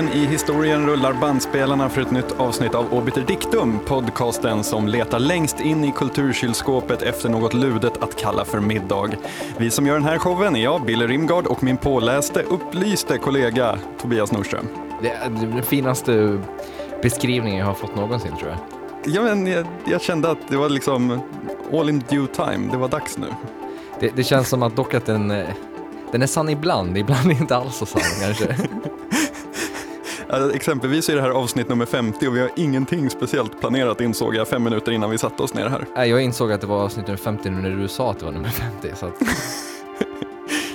Gången i historien rullar bandspelarna för ett nytt avsnitt av Obiter Dictum, podcasten som letar längst in i kulturkylskåpet efter något ludet att kalla för middag. Vi som gör den här showen är jag, Billy Rimgard och min påläste, upplyste kollega Tobias Norström. Det är den finaste beskrivningen jag har fått någonsin tror jag. Ja, men jag, jag kände att det var liksom all in due time, det var dags nu. Det, det känns som att dock att den, eh, den är sann ibland, ibland inte alls så sann kanske. Alltså, exempelvis är det här avsnitt nummer 50 och vi har ingenting speciellt planerat insåg jag fem minuter innan vi satte oss ner här. Nej, jag insåg att det var avsnitt nummer 50 nu när du sa att det var nummer 50. Så att,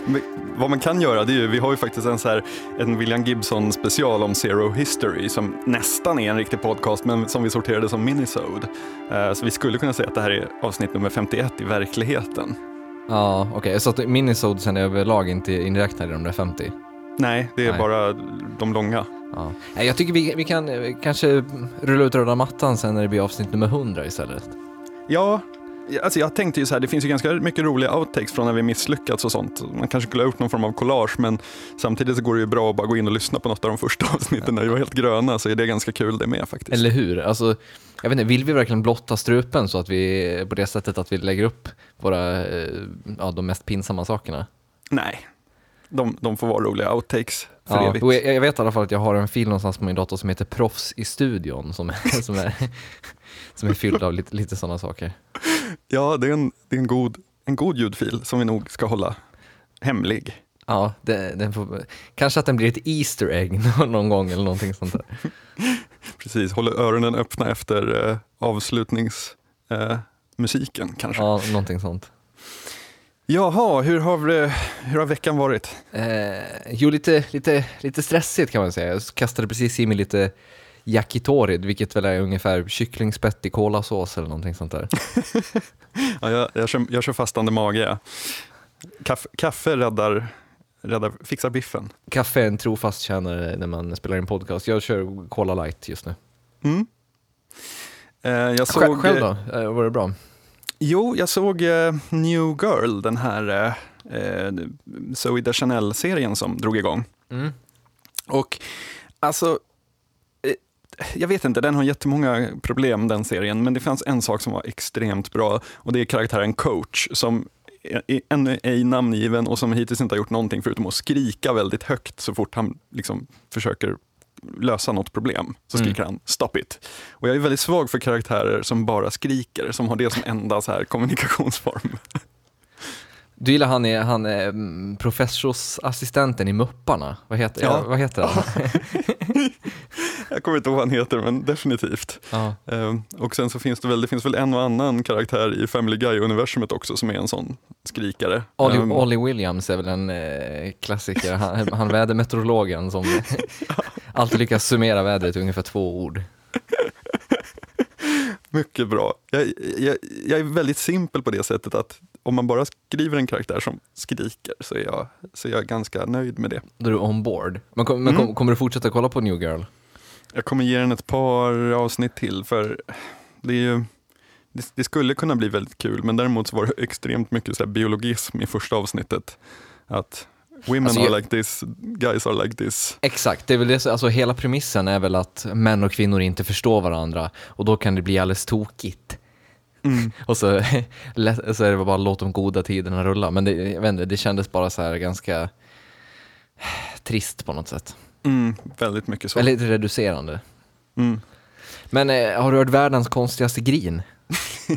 Men vad man kan göra, det är ju, vi har ju faktiskt en, så här, en William Gibson special om Zero History som nästan är en riktig podcast men som vi sorterade som minisode. Eh, Så vi skulle kunna säga att det här är avsnitt nummer 51 i verkligheten. ja, okej. Så att minisodesen är överlag inte inräknade i de där 50? Nej, det är Nej. bara de långa. Ja. Jag tycker vi, vi kan eh, kanske rulla ut röda mattan sen när det blir avsnitt nummer 100 istället. Ja, alltså jag tänkte ju så här, det finns ju ganska mycket roliga outtakes från när vi misslyckats och sånt. Man kanske skulle ha gjort någon form av collage, men samtidigt så går det ju bra att bara gå in och lyssna på något av de första avsnitten när vi var helt gröna, så är det ganska kul det med faktiskt. Eller hur? Alltså, jag vet inte, vill vi verkligen blotta strupen så att vi, på det sättet att vi lägger upp våra, eh, ja, de mest pinsamma sakerna? Nej, de, de får vara roliga outtakes för Ja, evigt. jag, vet i alla fall att jag har en fil någonstans på min dator som heter Proffs i studion som är, som är, som är fylld av lite, lite sådana saker. Ja, det är, en, det är en, god, en god ljudfil som vi nog ska hålla hemlig. Ja, det, den får, kanske att den blir ett Easter egg någon gång eller någonting sånt där. Precis, håller öronen öppna efter eh, avslutningsmusiken eh, kanske. Ja, någonting sånt. Jaha, hur har, hur har veckan varit? Eh, jo, lite, lite, lite stressigt kan man säga. Jag kastade precis i mig lite yakitori, vilket väl är ungefär kycklingspett i kolasås eller någonting sånt där. Ja, jag, jag, kör, jag kör fastande mage. Ja. Kaffe, räddar, räddar, fixar biffen. Kaffe är en trofast tjänare när man spelar in podcast. Jag kör Cola Light just nu. Mm. Eh, jag Själv, såg, själv då? Eh, var det bra? Jo, jag såg eh, New Girl, den här eh, eh, Zoe Deschanel-serien som drog igång. Mm. Och alltså, eh, jag vet inte, den har jättemånga problem den serien, men det fanns en sak som var extremt bra och det är karaktären Coach som ännu ej namngiven och som hittills inte har gjort någonting förutom att skrika väldigt högt så fort han liksom försöker lösa något problem. Så skriker han “stop it”. Och jag är väldigt svag för karaktärer som bara skriker, som har det som enda så här kommunikationsform. Du gillar han, är, han är mm, professorsassistenten i Mupparna. Vad heter, ja. vad heter han? Kommer inte ihåg vad han heter, men definitivt. Ja. Eh, Och sen så finns det väl, det finns väl en och annan karaktär i Family Guy-universumet också som är en sån skrikare. Ollie, Ehm, Ollie Williams är väl en eh, klassiker. Han, han vädermeteorologen som alltid lyckas summera vädret i ungefär två ord. Mycket bra. Jag, jag, jag är väldigt simpel på det sättet att om man bara skriver en karaktär som skriker så är jag, så är jag ganska nöjd med det. Då är du on board. Men, kom, men Mm. kom, kommer du fortsätta kolla på New Girl? Jag kommer ge den ett par avsnitt till för det är ju det, det skulle kunna bli väldigt kul men däremot så var det extremt mycket så här biologism i första avsnittet. Att women Alltså, are like this, guys are like this. Exakt, det är väl det, alltså hela premissen är väl att män och kvinnor inte förstår varandra och då kan det bli alldeles tokigt. Mm. Och så, så är det bara låt de goda tiderna rulla. Men det, jag vet inte, det kändes bara så här ganska trist på något sätt. Mm, väldigt mycket så. Lite reducerande. Mm. Men eh, har du hört världens konstigaste grin?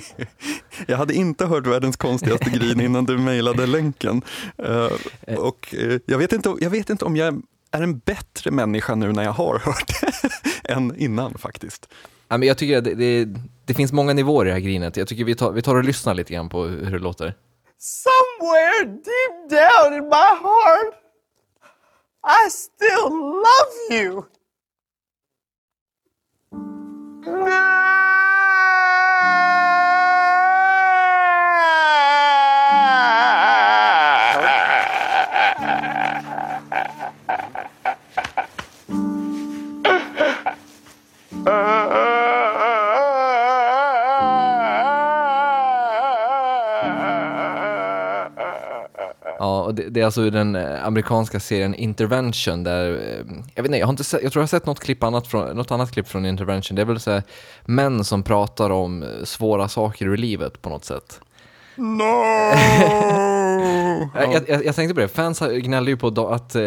Jag hade inte hört världens konstigaste grin innan du mejlade länken. Eh, och eh, jag, vet inte, jag vet inte om jag är en bättre människa nu när jag har hört det än innan faktiskt. Ja, men jag tycker att det, det, det finns många nivåer i det här grinet. Jag tycker vi tar, vi tar och lyssnar lite grann på hur det låter. somewhere deep down in my heart, I still love you. Det, är alltså den eh, amerikanska serien Intervention där, eh, jag vet inte, jag, har inte sett, jag tror jag har sett något, klipp annat från, något annat klipp från Intervention. Det är väl så här, män som pratar om eh, svåra saker ur livet på något sätt. No! Jag, jag, jag tänkte på det, fans gnällde ju på att eh,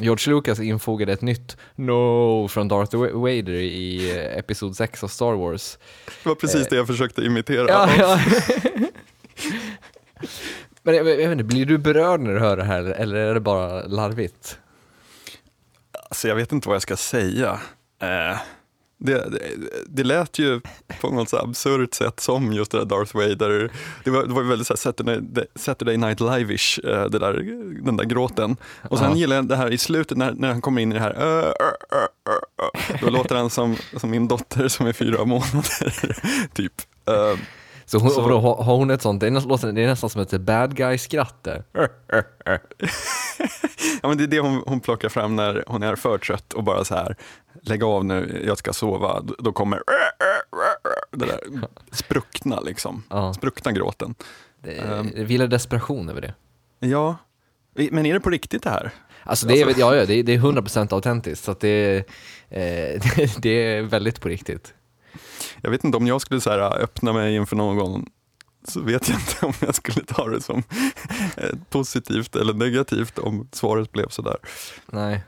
George Lucas infogade ett nytt No från Darth Vader i eh, Episod 6 av Star Wars. Det var precis det jag försökte imitera. Ja, ja. Men jag, jag vet inte, blir du berörd när du hör det här eller är det bara larvigt? Alltså, jag vet inte vad jag ska säga. Eh, det, det, det lät ju på något så absurt sätt som just det där Darth Vader. Det var, det var väldigt så Saturday, Saturday Night Live-ish, eh, det där, den där gråten. Och sen Ja. gillar jag det här i slutet när, när han kommer in i det här, "Ö, ö, ö, ö, ö." då låter han som, som min dotter som är fyra månader, typ. Eh, Så, hon, Så- vadå, har har hon ett sånt, det är, nästan, det är nästan som ett bad guy-skratt. Ja, men det är det hon, hon plockar fram när hon är för trött och bara så här, lägg av nu, jag ska sova. Då- Då kommer det där spruckna liksom, Ja. spruckna gråten. Det, Ehm. det vilar desperation över det. Ja, men är det på riktigt det här? Alltså det är, Alltså- ja, ja, det är, det är 100% autentiskt, så det, eh, det är väldigt på riktigt. Jag vet inte om jag skulle så här, äh, öppna mig inför någon så vet jag inte om jag skulle ta det som eh, positivt eller negativt om svaret blev sådär. Nej.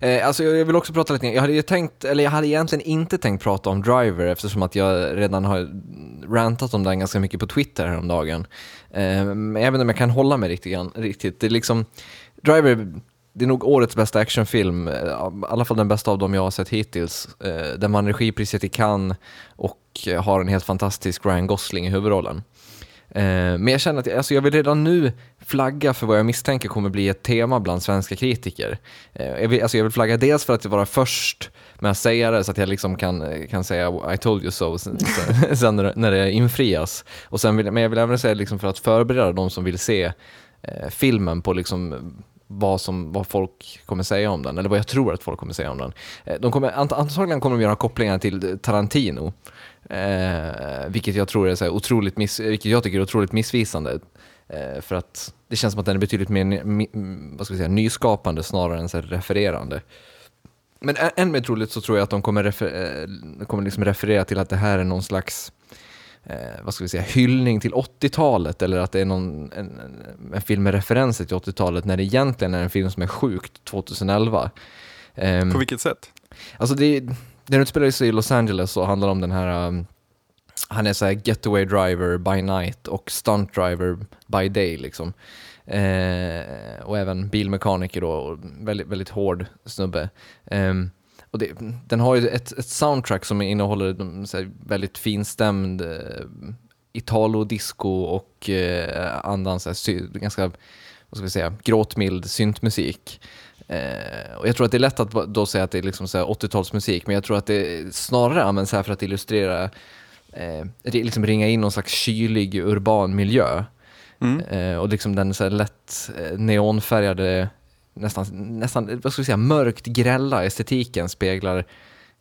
Eh, alltså jag vill också prata lite, jag hade ju tänkt, eller jag hade egentligen inte tänkt prata om Driver eftersom att jag redan har rantat om den ganska mycket på Twitter häromdagen. Eh, även om jag kan hålla mig riktigt riktigt. Det är liksom, Driver, det är nog årets bästa actionfilm, eh, i alla fall den bästa av dem jag har sett hittills. Eh, den vann regipriset i Cannes och eh, har en helt fantastisk Ryan Gosling i huvudrollen. Men jag känner att alltså jag vill redan nu flagga för vad jag misstänker kommer bli ett tema bland svenska kritiker. Jag vill, alltså jag vill flagga dels för att vara först med att säga det så att jag liksom kan, kan säga I told you so sen, sen- när, det, när det infrias. Och sen vill, men jag vill även säga liksom för att förbereda de som vill se filmen på liksom vad, som, vad folk kommer säga om den, eller vad jag tror att folk kommer säga om den. Eh, de kommer, antagligen kommer de göra kopplingar till Tarantino, eh, vilket jag tror är så här otroligt miss, vilket jag tycker är otroligt missvisande. Eh, för att det känns som att den är betydligt mer vad ska vi säga, nyskapande snarare än så här refererande. Men än mer troligt så tror jag att de kommer, refer, eh, kommer liksom referera till att det här är någon slags eh, vad ska vi säga, hyllning till 80-talet eller att det är någon, en, en, film med referenser till 80-talet när det egentligen är en film som är sjukt 2011. Ehm, På vilket sätt? Alltså det, den utspelar sig i Los Angeles och handlar om den här, um, han är så här getaway driver by night och stunt driver by day liksom. Eh, och även bilmekaniker då, och väldigt, väldigt hård snubbe. Ehm, och det, den har ju ett, ett soundtrack som innehåller de, här, väldigt finstämd eh, italo-disco och eh, annan så här, sy, ganska vad ska vi säga, gråtmild syntmusik. Eh, och jag tror att det är lätt att då säga att det är liksom så här 80-talsmusik, men jag tror att det snarare används här för att illustrera, eh, liksom ringa in någon slags kylig urban miljö. Mm. Eh, och liksom den så lätt eh, neonfärgade, nästan, nästan vad ska vi säga, mörkt grälla estetiken speglar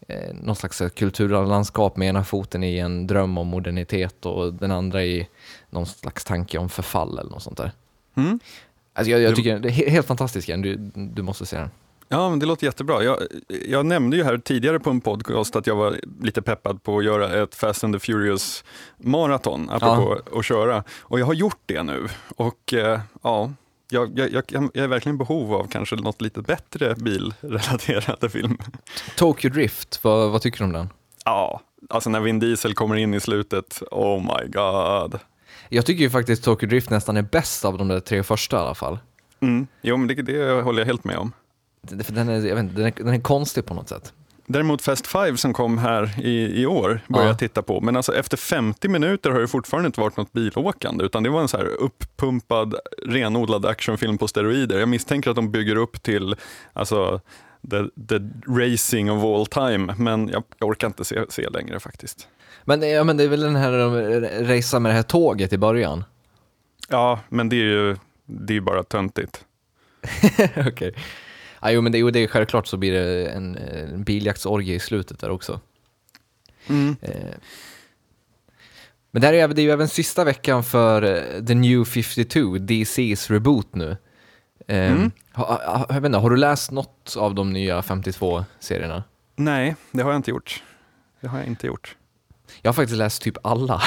eh, någon slags kulturlandskap med ena foten i en dröm om modernitet och den andra i någon slags tanke om förfall eller något sånt där. Mm. Alltså jag, jag tycker det är he- helt fantastisk, du, du måste se den. Ja, men det låter jättebra. Jag, jag nämnde ju här tidigare på en podcast att jag var lite peppad på att göra ett Fast and the Furious maraton, apropå att köra. Och jag har gjort det nu. Och eh, ja, jag, jag, jag, jag är verkligen i behov av kanske något lite bättre bilrelaterade film. Tokyo Drift, vad, vad tycker du om den? Ja, alltså när Vin Diesel kommer in i slutet, oh my god. Jag tycker ju faktiskt Tokyo Drift nästan är bäst av de där tre första i alla fall. Mm. Jo, men det, det håller jag helt med om. Det- För den, är, jag vet inte, den, är, den är konstig på något sätt. Däremot Fast Five som kom här i, i år började Ja. jag titta på. Men alltså efter 50 minuter har det fortfarande inte varit något bilåkande utan det var en så här uppumpad, renodlad actionfilm på steroider. Jag misstänker att de bygger upp till alltså, the, the racing of all time men jag, jag orkar inte se, se längre faktiskt. Men, ja, men det är väl den här de racea med det här tåget i början? Ja, men det är ju det är ju bara töntigt. Okej. Ja, jo, men det, jo, det är självklart så blir det en, en biljaktsorgie i slutet där också. Mm. Eh, Men det, här är, det är ju även sista veckan för eh, The New 52, DC's reboot nu. Eh, Mm. ha, jag vet inte, har du läst något av de nya 52-serierna? Nej, det har jag inte gjort. Det har jag inte gjort. Jag har faktiskt läst typ alla.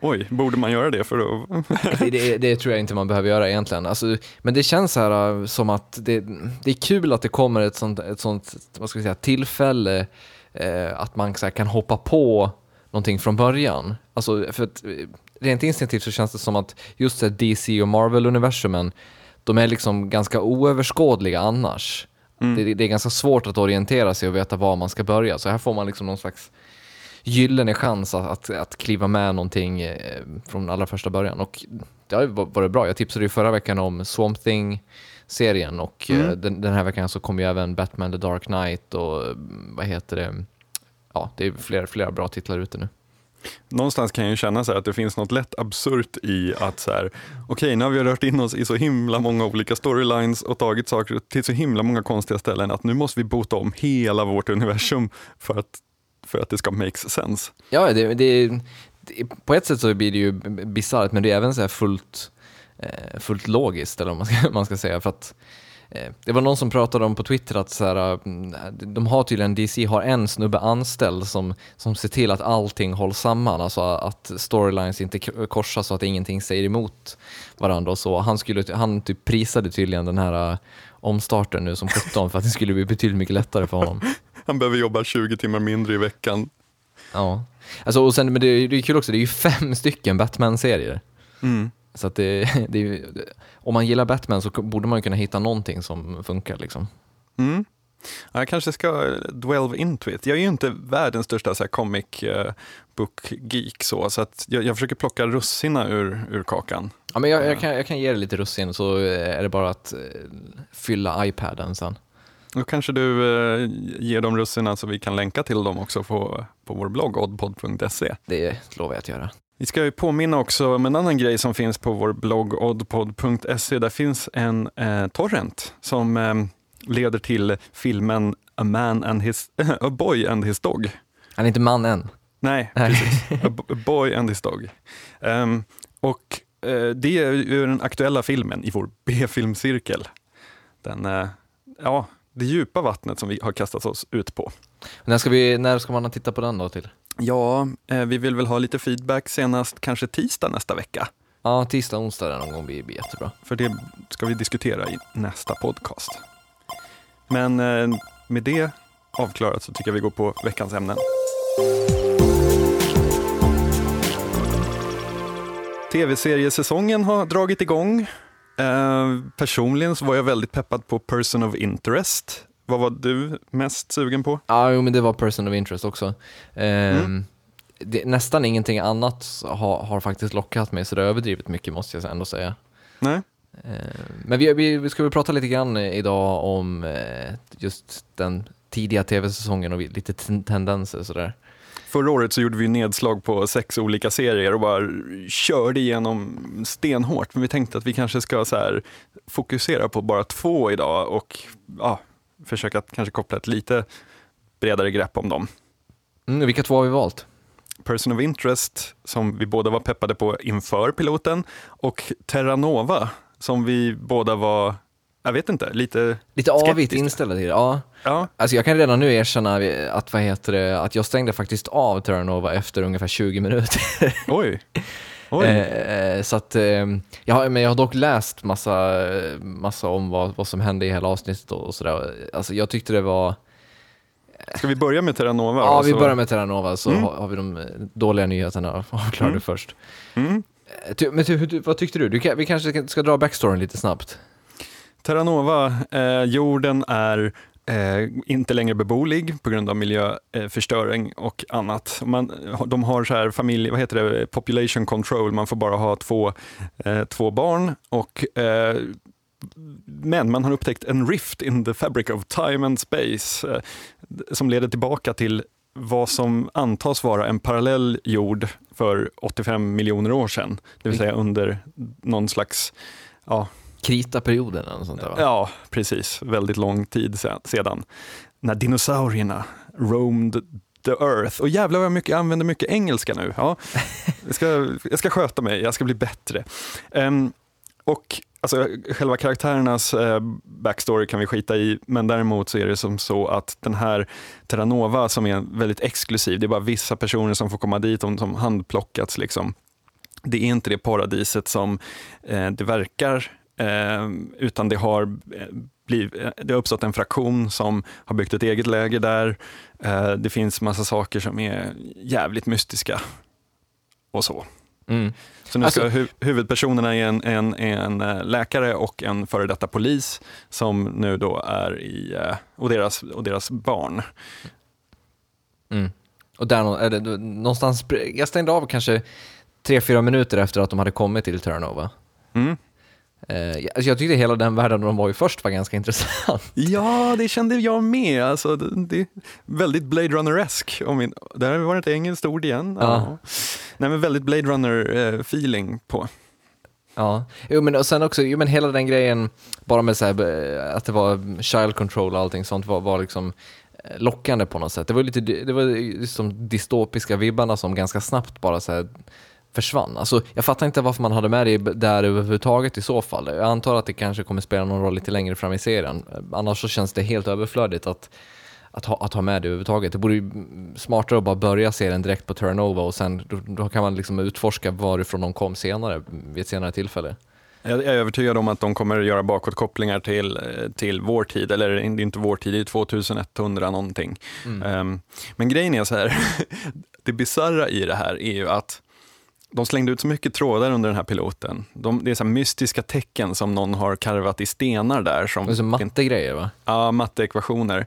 Oj, borde man göra det för att... det, det, tror jag inte man behöver göra egentligen. Alltså, men det känns så här uh, som att det, det är kul att det kommer ett sånt, ett sånt vad ska vi säga, tillfälle eh, att man här, kan hoppa på någonting från början. Alltså, för att, eh, rent instinktivt så känns det som att just här, DC och Marvel-universumen, de är liksom ganska oöverskådliga annars. Det, det är ganska svårt att orientera sig och veta var man ska börja, så här får man liksom någon slags gyllene chans att, att, att kliva med någonting eh, från allra första början. Och det har ju va- varit bra. Jag tipsade ju förra veckan om Swamp Thing-serien och eh, den, den här veckan så kommer ju även Batman The Dark Knight och vad heter det? Ja, det är flera, flera bra titlar ute nu. Någonstans kan jag ju känna så här att det finns något lätt absurt i att så här, okej, nu har vi rört in oss i så himla många olika storylines och tagit saker till så himla många konstiga ställen att nu måste vi bota om hela vårt universum för att, för att det ska make sense. Ja, det, det, det, på ett sätt så blir det ju bisarrt, men det är även så här fullt, eh, fullt logiskt, eller vad man ska, man ska säga. För att, eh, det var någon som pratade om på Twitter att så här, mm, de har tydligen, DC har en snubbe anställd som, som ser till att allting hålls samman, alltså att storylines inte korsas så att ingenting säger emot varandra och så. Han, skulle, han typ prisade tydligen den här eh, omstarten nu som 17 för att det skulle bli betydligt mycket lättare för honom. Han behöver jobba 20 timmar mindre i veckan. Ja. Alltså, och sen, men det, är- det är kul också, det är ju fem stycken Batman-serier. Mm. Så att det, det, är om man gillar Batman så borde man kunna hitta någonting som funkar liksom. Mm. Ja, Jag kanske ska dwelve into it. Jag är ju inte världens största så här, comic eh, book geek så, så att jag, jag försöker plocka russina ur, ur kakan. Ja, men jag, jag, kan, jag kan ge dig lite russin så är det bara att eh, fylla iPaden sen. Då kanske du eh, ger dem russina så vi kan länka till dem också på, på vår blogg oddpod.se. Det lovar jag att göra. Vi ska ju påminna också om en annan grej som finns på vår blogg oddpod.se. Där finns en eh, torrent som eh, leder till filmen A, man and his, A Boy and His Dog. Han är inte man än. Nej, Nej. precis. A, A Boy and His Dog. Ehm, och eh, det är ju den aktuella filmen i vår B-filmcirkel. Den, eh, ja, det djupa vattnet som vi har kastat oss ut på. När ska, vi, när ska man titta på den då till? Ja, eh, vi vill väl ha lite feedback senast kanske tisdag nästa vecka. Ja, tisdag, onsdag någon gång blir, blir jättebra. För det ska vi diskutera i nästa podcast. Men eh, med det avklarat så tycker jag vi går på veckans ämnen. Tv-seriesäsongen har dragit igång. Eh, personligen så var jag väldigt peppad på Person of Interest. Vad var du mest sugen på? Ja, jo, men det var person of interest också. Ehm, det, nästan ingenting annat har, har faktiskt lockat mig så det är överdrivet mycket måste jag ändå säga. Nej? Eh, Men vi, vi, vi ska väl prata lite grann idag om eh, just den tidiga tv-säsongen och lite ten- tendenser sådär. Förra året så gjorde vi nedslag på sex olika serier och bara körde igenom stenhårt. Men vi tänkte att vi kanske ska så här fokusera på bara två idag och ja, försöka att kanske koppla ett lite bredare grepp om dem. Mm, vilka två har vi valt? Person of Interest som vi båda var peppade på inför piloten och Terra Nova som vi båda var, jag vet inte, lite, Lite avigt inställda till det, ja. ja, Alltså jag kan redan nu erkänna att, vad heter det, att jag stängde faktiskt av Terranova efter ungefär 20 minuter. oj. oj. Eh, så att, eh, jag, har, men jag har dock läst massa, massa om vad, vad som hände i hela avsnittet och sådär. Alltså jag tyckte det var, Ska vi börja med Terra Nova? ja vi Så- börjar med Terranova så Mm. har, har vi de eh, dåliga nyheterna avklarade Mm. först. Mm. Eh, Men ty, vad tyckte du? du vi kanske ska dra backstoryn lite snabbt. Terra Nova, eh, jorden är eh, inte längre beboelig på grund av miljöförstöring och annat. Man, de har så här familj, vad heter det, population control, man får bara ha två, eh, två barn och eh, men man har upptäckt en rift in the fabric of time and space eh, som leder tillbaka till vad som antas vara en parallell jord för 85 miljoner år sedan. Det vill säga under någon slags ja, Krita-perioden eller något sånt där va? Ja, precis. Väldigt lång tid sedan. När dinosaurierna roamed the earth. Och jävlar vad jag mycket, använder mycket engelska nu. Ja, jag, ska, jag ska sköta mig, jag ska bli bättre. Um, och alltså, själva karaktärernas eh, backstory kan vi skita i, men däremot så är det som så att den här Terranova som är väldigt exklusiv, det är bara vissa personer som får komma dit, som handplockats liksom. Det är inte det paradiset som eh, det verkar, eh, utan det har eh, bliv, eh, det har uppstått en fraktion som har byggt ett eget läger där. Eh, det finns massa saker som är jävligt mystiska och så. Mm. Så nu Alltså- ska hu huvudpersonerna är en, en, en eh, läkare och en före detta polis som nu då är i, och deras, och deras barn. Mm. Och där eller, någonstans, jag stängde av kanske tre, fyra minuter efter att de hade kommit till Terranova. Mm. Eh, jag- alltså jag tyckte hela den världen de var i först var ganska intressant. Ja, det kände jag med. Alltså, det, är väldigt Blade Runner-esk. Där var det ett engelskt ord igen. Ja. Nej, men väldigt Blade Runner-feeling på. Ja, jo, men och sen också, jo, men hela den grejen, bara med så här, eh, att det var child control och allting sånt var, var liksom eh, lockande på något sätt. Det var lite, det var liksom dystopiska vibbarna som ganska snabbt bara så här försvann. Alltså, jag fattar inte varför man hade med det där överhuvudtaget i så fall. Jag antar att det kanske kommer spela någon roll lite längre fram i serien. Annars så känns det helt överflödigt att, att, ha, att ha med det överhuvudtaget. Det vore ju smartare att bara börja serien direkt på Turnover och sen då, då kan man liksom utforska varifrån de kom senare, vid ett senare tillfälle. Jag är övertygad om att de kommer att göra bakåtkopplingar till, till vår tid, eller det är inte vår tid, det är 2100 någonting. Ehm, men grejen är så här, det bizarra i det här är ju att de slängde ut så mycket trådar under den här piloten. De, det är så mystiska tecken som någon har karvat i stenar där. Som Det är så mattegrejer va? Ja, matteekvationer.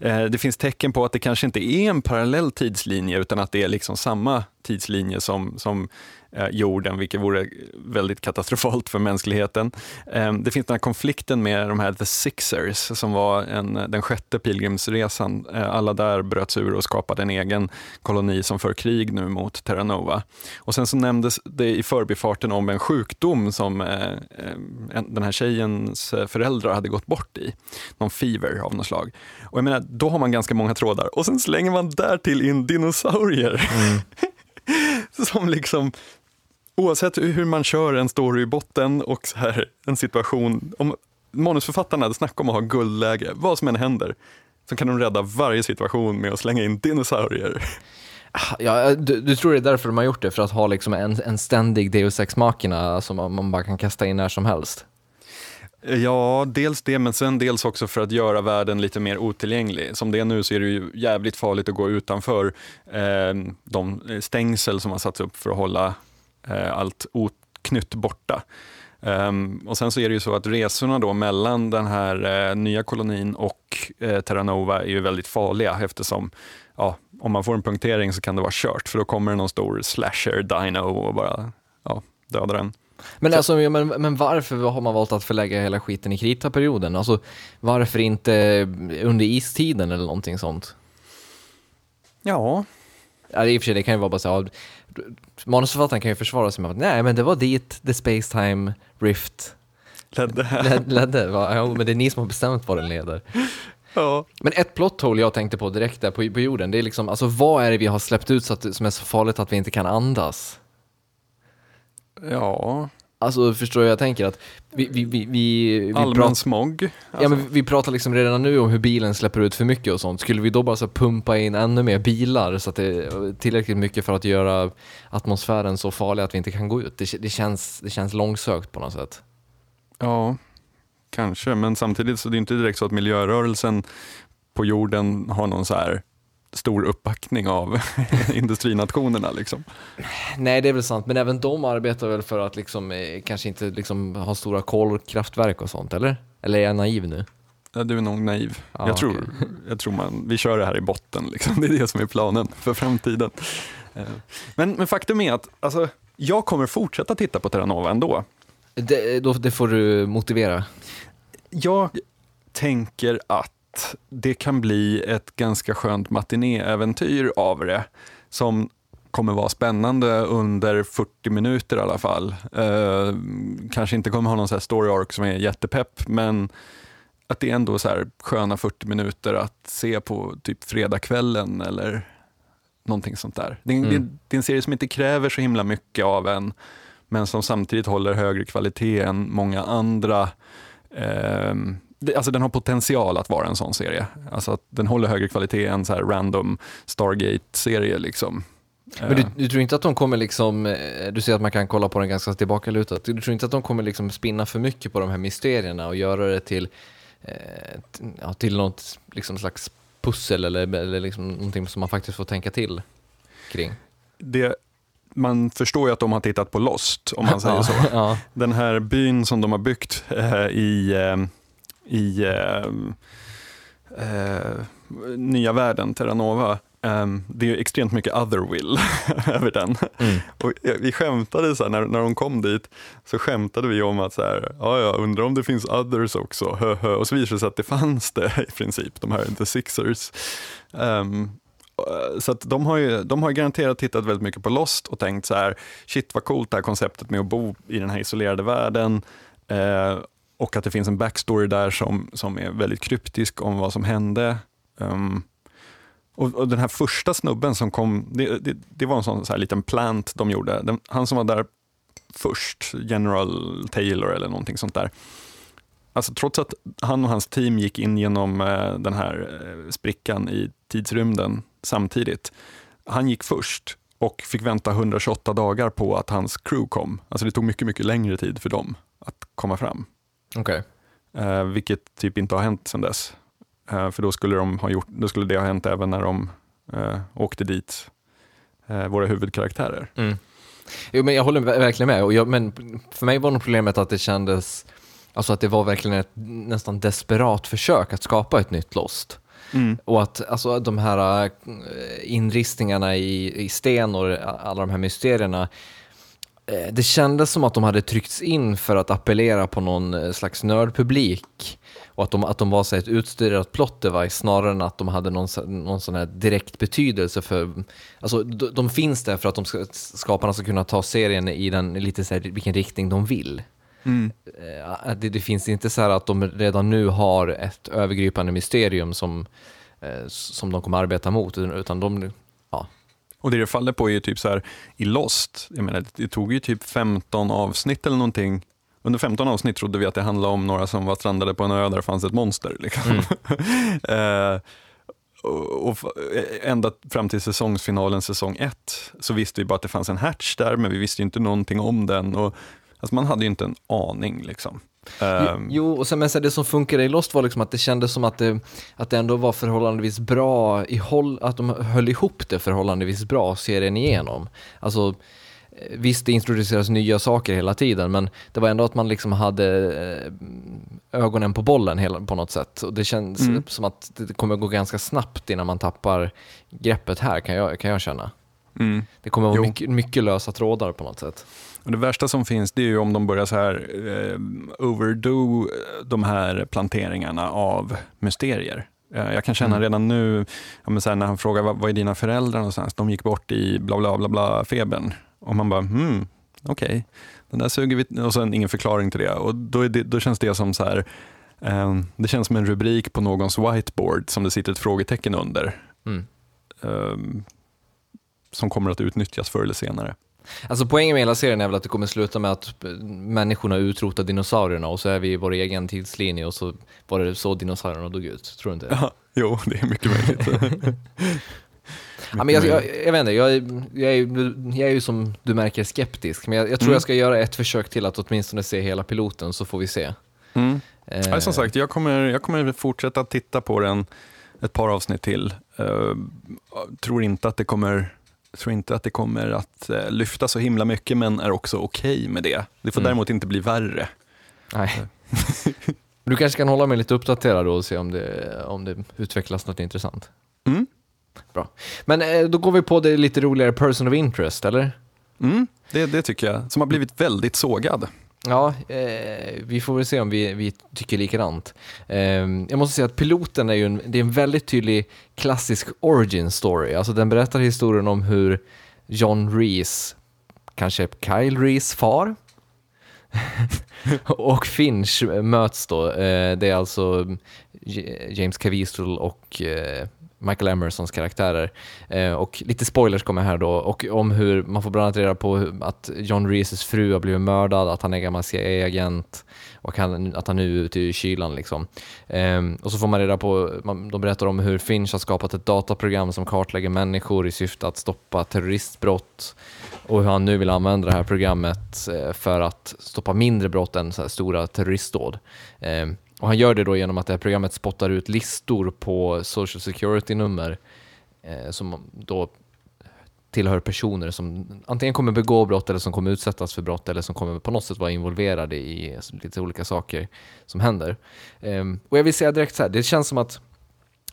Eh, det finns tecken på att det kanske inte är en parallell tidslinje utan att det är liksom samma tidslinje som, som eh, jorden, vilket vore väldigt katastrofalt för mänskligheten. Eh, det finns den här konflikten med de här The Sixers som var en, den sjätte pilgrimsresan. Eh, alla där bröts ur och skapade en egen koloni som för krig nu mot Terranova. Och sen så nämndes det i förbifarten om en sjukdom som eh, eh en, den här tjejens eh, föräldrar hade gått bort i. Någon fever av något slag. Och jag menar, då har man ganska många trådar och sen slänger man där till in dinosaurier. som liksom, oavsett hur man kör en story i botten och så här, en situation, om manusförfattarna hade snackat om att ha guldläge, vad som än händer, så kan de rädda varje situation med att slänga in dinosaurier. Ja, du, du tror det är därför de har gjort det, för att ha liksom en, en ständig Deus Ex Machina som man bara kan kasta in när som helst? Ja, dels det, men sen dels också för att göra världen lite mer otillgänglig. Som det är nu så är det ju jävligt farligt att gå utanför eh, de stängsel som har satts upp för att hålla eh, allt oknytt borta. Um, och sen så är det ju så att resorna då mellan den här eh, nya kolonin och eh, Terranova är ju väldigt farliga eftersom ja, om man får en punktering så kan det vara kört för då kommer det någon stor slasher dino och bara ja, dödar den. Men, alltså, men, men varför har man valt att förlägga hela skiten i kritaperioden? Alltså, varför inte under istiden eller någonting sånt? Ja, Ja, i och för sig, det kan ju vara bara så här, manusförfattaren kan ju försvara sig med att nej, men det var dit the space time rift ledde. led- ledde. Va? Ja, men det är ni som har bestämt var den leder. ja. Men ett plot hole jag tänkte på direkt där på, på jorden, det är liksom, alltså vad är det vi har släppt ut så att, som är så farligt att vi inte kan andas? Ja, Alltså förstår jag, jag tänker att vi, vi, vi, vi, allmän smog. Alltså, ja, men vi pratar liksom redan nu om hur bilen släpper ut för mycket och sånt. Skulle vi då bara så pumpa in ännu mer bilar så att det är tillräckligt mycket för att göra atmosfären så farlig att vi inte kan gå ut? Det, det, känns, det känns långsökt på något sätt. ja, kanske. Men samtidigt så är det inte direkt så att miljörörelsen på jorden har någon så här stor uppbackning av industrinationerna. Liksom. Nej, det är väl sant, men även de arbetar väl för att liksom, eh, kanske inte liksom, ha stora kolkraftverk och sånt, eller? Eller är jag naiv nu? Ja, du är nog naiv. Ja, jag, tror, okej. jag tror man, vi kör det här i botten. Liksom. Det är det som är planen för framtiden. Eh, Men, men faktum är att alltså, jag kommer fortsätta titta på Terranova ändå. Det, då, det får du motivera. Jag tänker att det kan bli ett ganska skönt matinéäventyr av det som kommer vara spännande under 40 minuter i alla fall. Eh, kanske inte kommer ha någon så här story arc som är jättepepp, men att det är ändå så här sköna 40 minuter att se på typ fredagskvällen eller Någonting sånt där. Det är, Mm. det, det är en serie som inte kräver så himla mycket av en, men som samtidigt håller högre kvalitet än många andra. det, alltså den har potential att vara en sån serie. Alltså att den håller högre kvalitet än så här random Stargate-serie. Liksom. Men du, Eh, du tror inte att de kommer liksom, eh, du säger att man kan kolla på den ganska tillbakalutat, du tror inte att de kommer liksom spinna för mycket på de här mysterierna och göra det till, eh, till något liksom slags pussel eller, eller liksom någonting som man faktiskt får tänka till kring? det, man förstår ju att de har tittat på Lost, om man säger så. Ja. Den här byn som de har byggt eh, i, eh, i eh, eh, nya världen, Terranova, eh, det är extremt mycket otherwill över den. Mm. Och vi skämtade, så här, när, när de kom dit, så skämtade vi om att så här, ja, ja, undrar om det finns others också, hö, hö. och så visade det sig att det fanns det i princip, de här The Sixers. Ehm, så att de har ju de har garanterat tittat väldigt mycket på Lost och tänkt så här, shit vad coolt det här konceptet med att bo i den här isolerade världen. Eh, och att det finns en backstory där som, som är väldigt kryptisk om vad som hände. Um, och, och den här första snubben som kom, det, det, det var en sån så här liten plant de gjorde. Den, han som var där först, General Taylor eller någonting sånt där. Alltså trots att han och hans team gick in genom eh, den här eh, sprickan i tidsrymden samtidigt. Han gick först och fick vänta 128 dagar på att hans crew kom. Alltså det tog mycket, mycket längre tid för dem att komma fram. Okej. Eh, vilket typ inte har hänt sedan dess. Eh, för då skulle, de ha gjort, då skulle det ha hänt även när de eh, åkte dit, eh, våra huvudkaraktärer. Mm. Jo, men jag håller ver- verkligen med. Och jag, men för mig var nog problemet att det kändes, alltså att det var verkligen ett nästan desperat försök att skapa ett nytt Lost. Och att alltså, de här äh, inristningarna i, i sten och alla de här mysterierna, eh, det kändes som att de hade tryckts in för att appellera på någon eh, slags nördpublik. Och att de, att de var så ett utstuderat plot device snarare än att de hade någon, någon sån här direkt betydelse för... Alltså de, de finns där för att de ska, skaparna ska kunna ta serien i den lite så här, vilken riktning de vill. Eh, att Det, det finns inte så här att de redan nu har ett övergripande mysterium som, eh, som de kommer arbeta mot, utan de... Och det det faller på är typ så här, i Lost, jag menar, det tog ju typ 15 avsnitt eller någonting. Under 15 avsnitt trodde vi att det handlade om några som var strandade på en ö där det fanns ett monster. Liksom. eh, och, och ända fram till säsongsfinalen, säsong 1, så visste vi bara att det fanns en hatch där, men vi visste inte någonting om den. Och, alltså man hade ju inte en aning. Liksom. Ehm, Jo, och sen men sen det som funkade i Lost var liksom att det kändes som att det, att det ändå var förhållandevis bra, i håll, att de höll ihop det förhållandevis bra serien igenom. Alltså, eh, visst det introduceras nya saker hela tiden, men det var ändå att man liksom hade eh, ögonen på bollen hela, på något sätt. Och det känns Mm. som att det kommer gå ganska snabbt innan man tappar greppet här, kan jag, kan jag känna. mm. Det kommer vara mycket, mycket lösa trådar på något sätt. Och det värsta som finns det är ju om de börjar så här eh, overdo de här planteringarna av mysterier. Eh, jag kan känna Mm. redan nu, ja, när han frågar vad, vad är dina föräldrar någonstans? De gick bort i bla bla bla bla febern. Och man bara, hmm, okej, den där suger vi, och sen ingen förklaring till det. Och då, det, då känns det som så här, eh, det känns som en rubrik på någons whiteboard som det sitter ett frågetecken under. Mm. eh, som kommer att utnyttjas förr eller senare. Alltså poängen med hela serien är väl att det kommer sluta med att människorna utrotar dinosaurierna och så är vi i vår egen tidslinje och så var det så dinosaurierna dog ut. Tror du inte? Ja, jo, det är mycket möjligt. Ja, men jag, jag, jag vet inte, jag, jag, är, ju- jag är ju som du märker skeptisk, men jag, jag tror Mm. jag ska göra ett försök till att åtminstone se hela piloten så får vi se. Mm. Eh, Ja, som sagt, jag kommer, jag kommer fortsätta titta på den ett par avsnitt till. Uh, tror inte att det kommer tror inte att det kommer att eh, lyfta så himla mycket, men är också okej med det. Det får Mm. däremot inte bli värre. Nej. Du kanske kan hålla mig lite uppdaterad då och se om det, om det utvecklas något intressant. Mm. Bra. Men eh, då går vi på det lite roligare person of interest, eller? Mm, det, det tycker jag, som har blivit väldigt sågad. Ja, eh, vi får väl se om vi, vi tycker likadant. Eh, jag måste säga att piloten är ju en, det är en väldigt tydlig klassisk origin story. Alltså den berättar historien om hur John Reese, kanske Kyle Reese far, och Finch möts då. Eh, det är alltså James Caviezel och eh, Michael Emersons karaktärer. Eh, och lite spoilers kommer här då, och om hur man får bland annat reda på att John Reeses fru har blivit mördad, att han är gammal CIA-agent och han, att han nu är ute i kylan. Liksom. Eh, och så får man reda på, man, de berättar om hur Finch har skapat ett dataprogram som kartlägger människor i syfte att stoppa terroristbrott och hur han nu vill använda det här programmet eh, för att stoppa mindre brott än så stora terroristdåd. Eh, och han gör det då genom att det här programmet spottar ut listor på Social Security-nummer eh, som då tillhör personer som antingen kommer begå brott eller som kommer utsättas för brott eller som kommer på något sätt vara involverade i lite olika saker som händer. Um, och jag vill säga direkt så här, det känns som att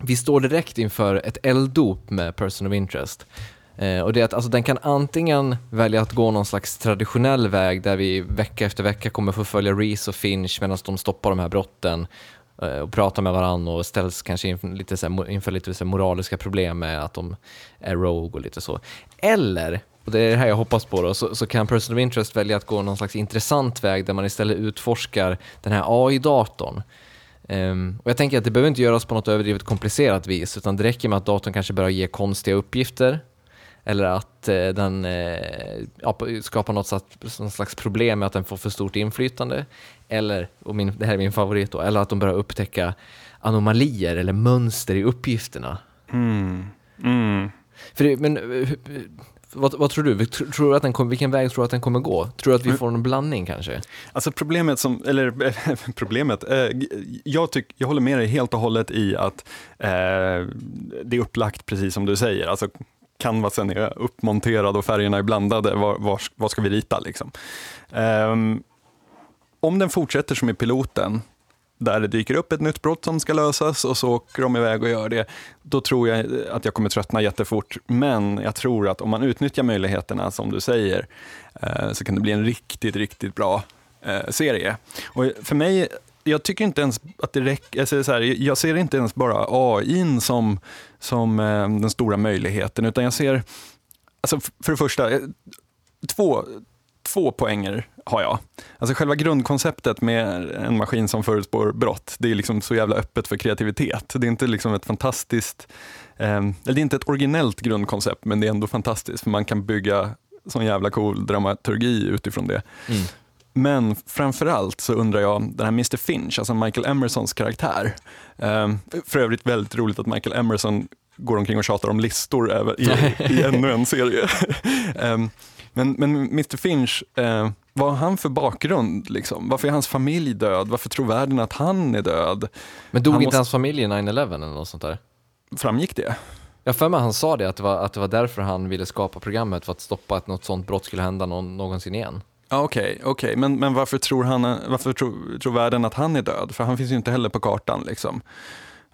vi står direkt inför ett elddop med Person of Interest. Eh, och det är att alltså, den kan antingen välja att gå någon slags traditionell väg där vi vecka efter vecka kommer få följa Reese och Finch medan de stoppar de här brotten eh, och pratar med varandra och ställs kanske inför lite, så här, inför lite så här, moraliska problem med att de är rogue och lite så. Eller, och det är det här jag hoppas på då, så, så kan Person of Interest välja att gå någon slags intressant väg där man istället utforskar den här AI-datorn. Um, ehm, och jag tänker att det behöver inte göras på något överdrivet komplicerat vis, utan det räcker med att datorn kanske börjar ge konstiga uppgifter eller att eh, den eh, skapar något, slags, något slags problem med att den får för stort inflytande. Eller, och min, det här är min favorit då, eller att de börjar upptäcka anomalier eller mönster i uppgifterna. Mm. Mm. För, men eh, vad, vad, tror du? Tror du att den kom, vilken väg tror du att den kommer gå? Tror du att vi mm. får en blandning kanske? Alltså problemet som, eller problemet, eh, jag, tyck, jag håller med dig helt och hållet i att eh, det är upplagt precis som du säger. Alltså canvasen är uppmonterad och färgerna är blandade, var, var, vad ska vi rita? Liksom? Um, om den fortsätter som i piloten, där det dyker upp ett nytt brott som ska lösas och så åker de iväg och gör det, då tror jag att jag kommer tröttna jättefort. Men jag tror att om man utnyttjar möjligheterna som du säger, eh, så kan det bli en riktigt, riktigt bra eh, serie. Och för mig jag tycker inte ens att det räcker. Jag, så här, jag ser inte ens bara AI som, som eh, den stora möjligheten, utan jag ser, alltså för det första, eh, två, två poänger har jag. Alltså själva grundkonceptet med en maskin som förutspår brott, det är liksom så jävla öppet för kreativitet. Det är inte liksom ett fantastiskt, eh, eller det är inte ett originellt grundkoncept, men det är ändå fantastiskt, för man kan bygga sån jävla cool dramaturgi utifrån det. Mm. Men framförallt så undrar jag, den här Mr Finch, alltså Michael Emersons karaktär. Um, för övrigt väldigt roligt att Michael Emerson går omkring och tjatar om listor i, i ännu en serie. um, men, men Mr Finch, uh, vad har han för bakgrund? Liksom? Varför är hans familj död? Varför tror världen att han är död? Men dog han inte måste... hans familj i 9-11 eller något sånt där? Framgick det? Jag för mig han sa det, att det, var, att det var därför han ville skapa programmet, för att stoppa att något sånt brott skulle hända någon, någonsin igen. Okej, okay, okay, men, men varför, tror, han, varför tror, tror världen att han är död? För han finns ju inte heller på kartan. Liksom.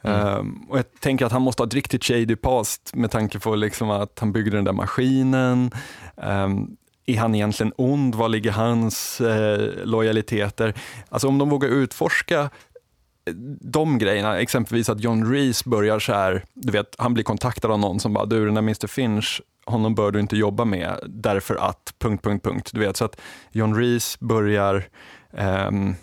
Mm. Um, och jag tänker att han måste ha ett riktigt shady past med tanke på liksom att han byggde den där maskinen. Um, är han egentligen ond? Var ligger hans eh, lojaliteter? Alltså om de vågar utforska eh, de grejerna, exempelvis att John Reese börjar så här, du vet, han blir kontaktad av någon som bara, du den där Mr Finch, honom bör du inte jobba med därför att... Punkt, punkt, punkt. Du vet, så att John Reese börjar um,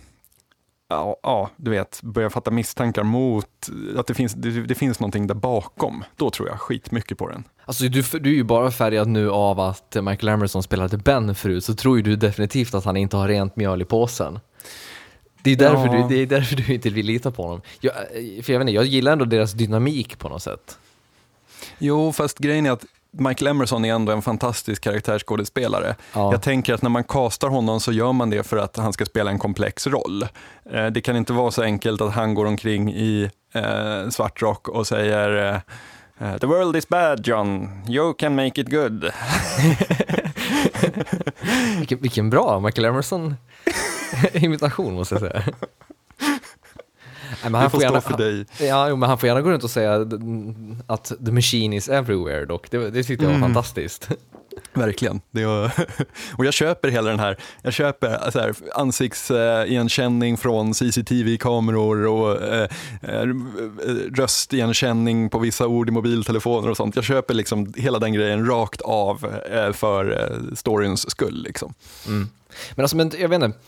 ja, ja, du vet, börjar fatta misstankar mot att det finns, det, det, finns någonting där bakom. Då tror jag skitmycket på den. Alltså du, du är ju bara färgad nu av att Michael Emerson spelade Ben förut, så tror ju du definitivt att han inte har rent mjöl i påsen. Det är därför, ja. du, det är därför du inte vill lita på honom. Jag, för jag, vet inte, jag gillar ändå deras dynamik på något sätt. Jo, fast grejen är att Michael Emerson är ändå en fantastisk karaktärsskådespelare. Ja. Jag tänker att när man castar honom så gör man det för att han ska spela en komplex roll. Eh, det kan inte vara så enkelt att han går omkring i eh, svart rock och säger eh, The world is bad John, you can make it good. vilken, vilken bra Michael Emerson-imitation måste jag säga. Nej, men han får, får gärna, för dig. Ja, jo, men han får gärna gå runt och säga att the machine is everywhere dock. Det, det tyckte jag var mm. fantastiskt. Verkligen. Det var, och jag köper hela den här, jag köper så här, ansiktsigenkänning från CCTV-kameror och eh, eh, röstigenkänning på vissa ord i mobiltelefoner och sånt. Jag köper liksom hela den grejen rakt av eh, för eh, storyns skull. Liksom. Mm. Men alltså, men, jag vet inte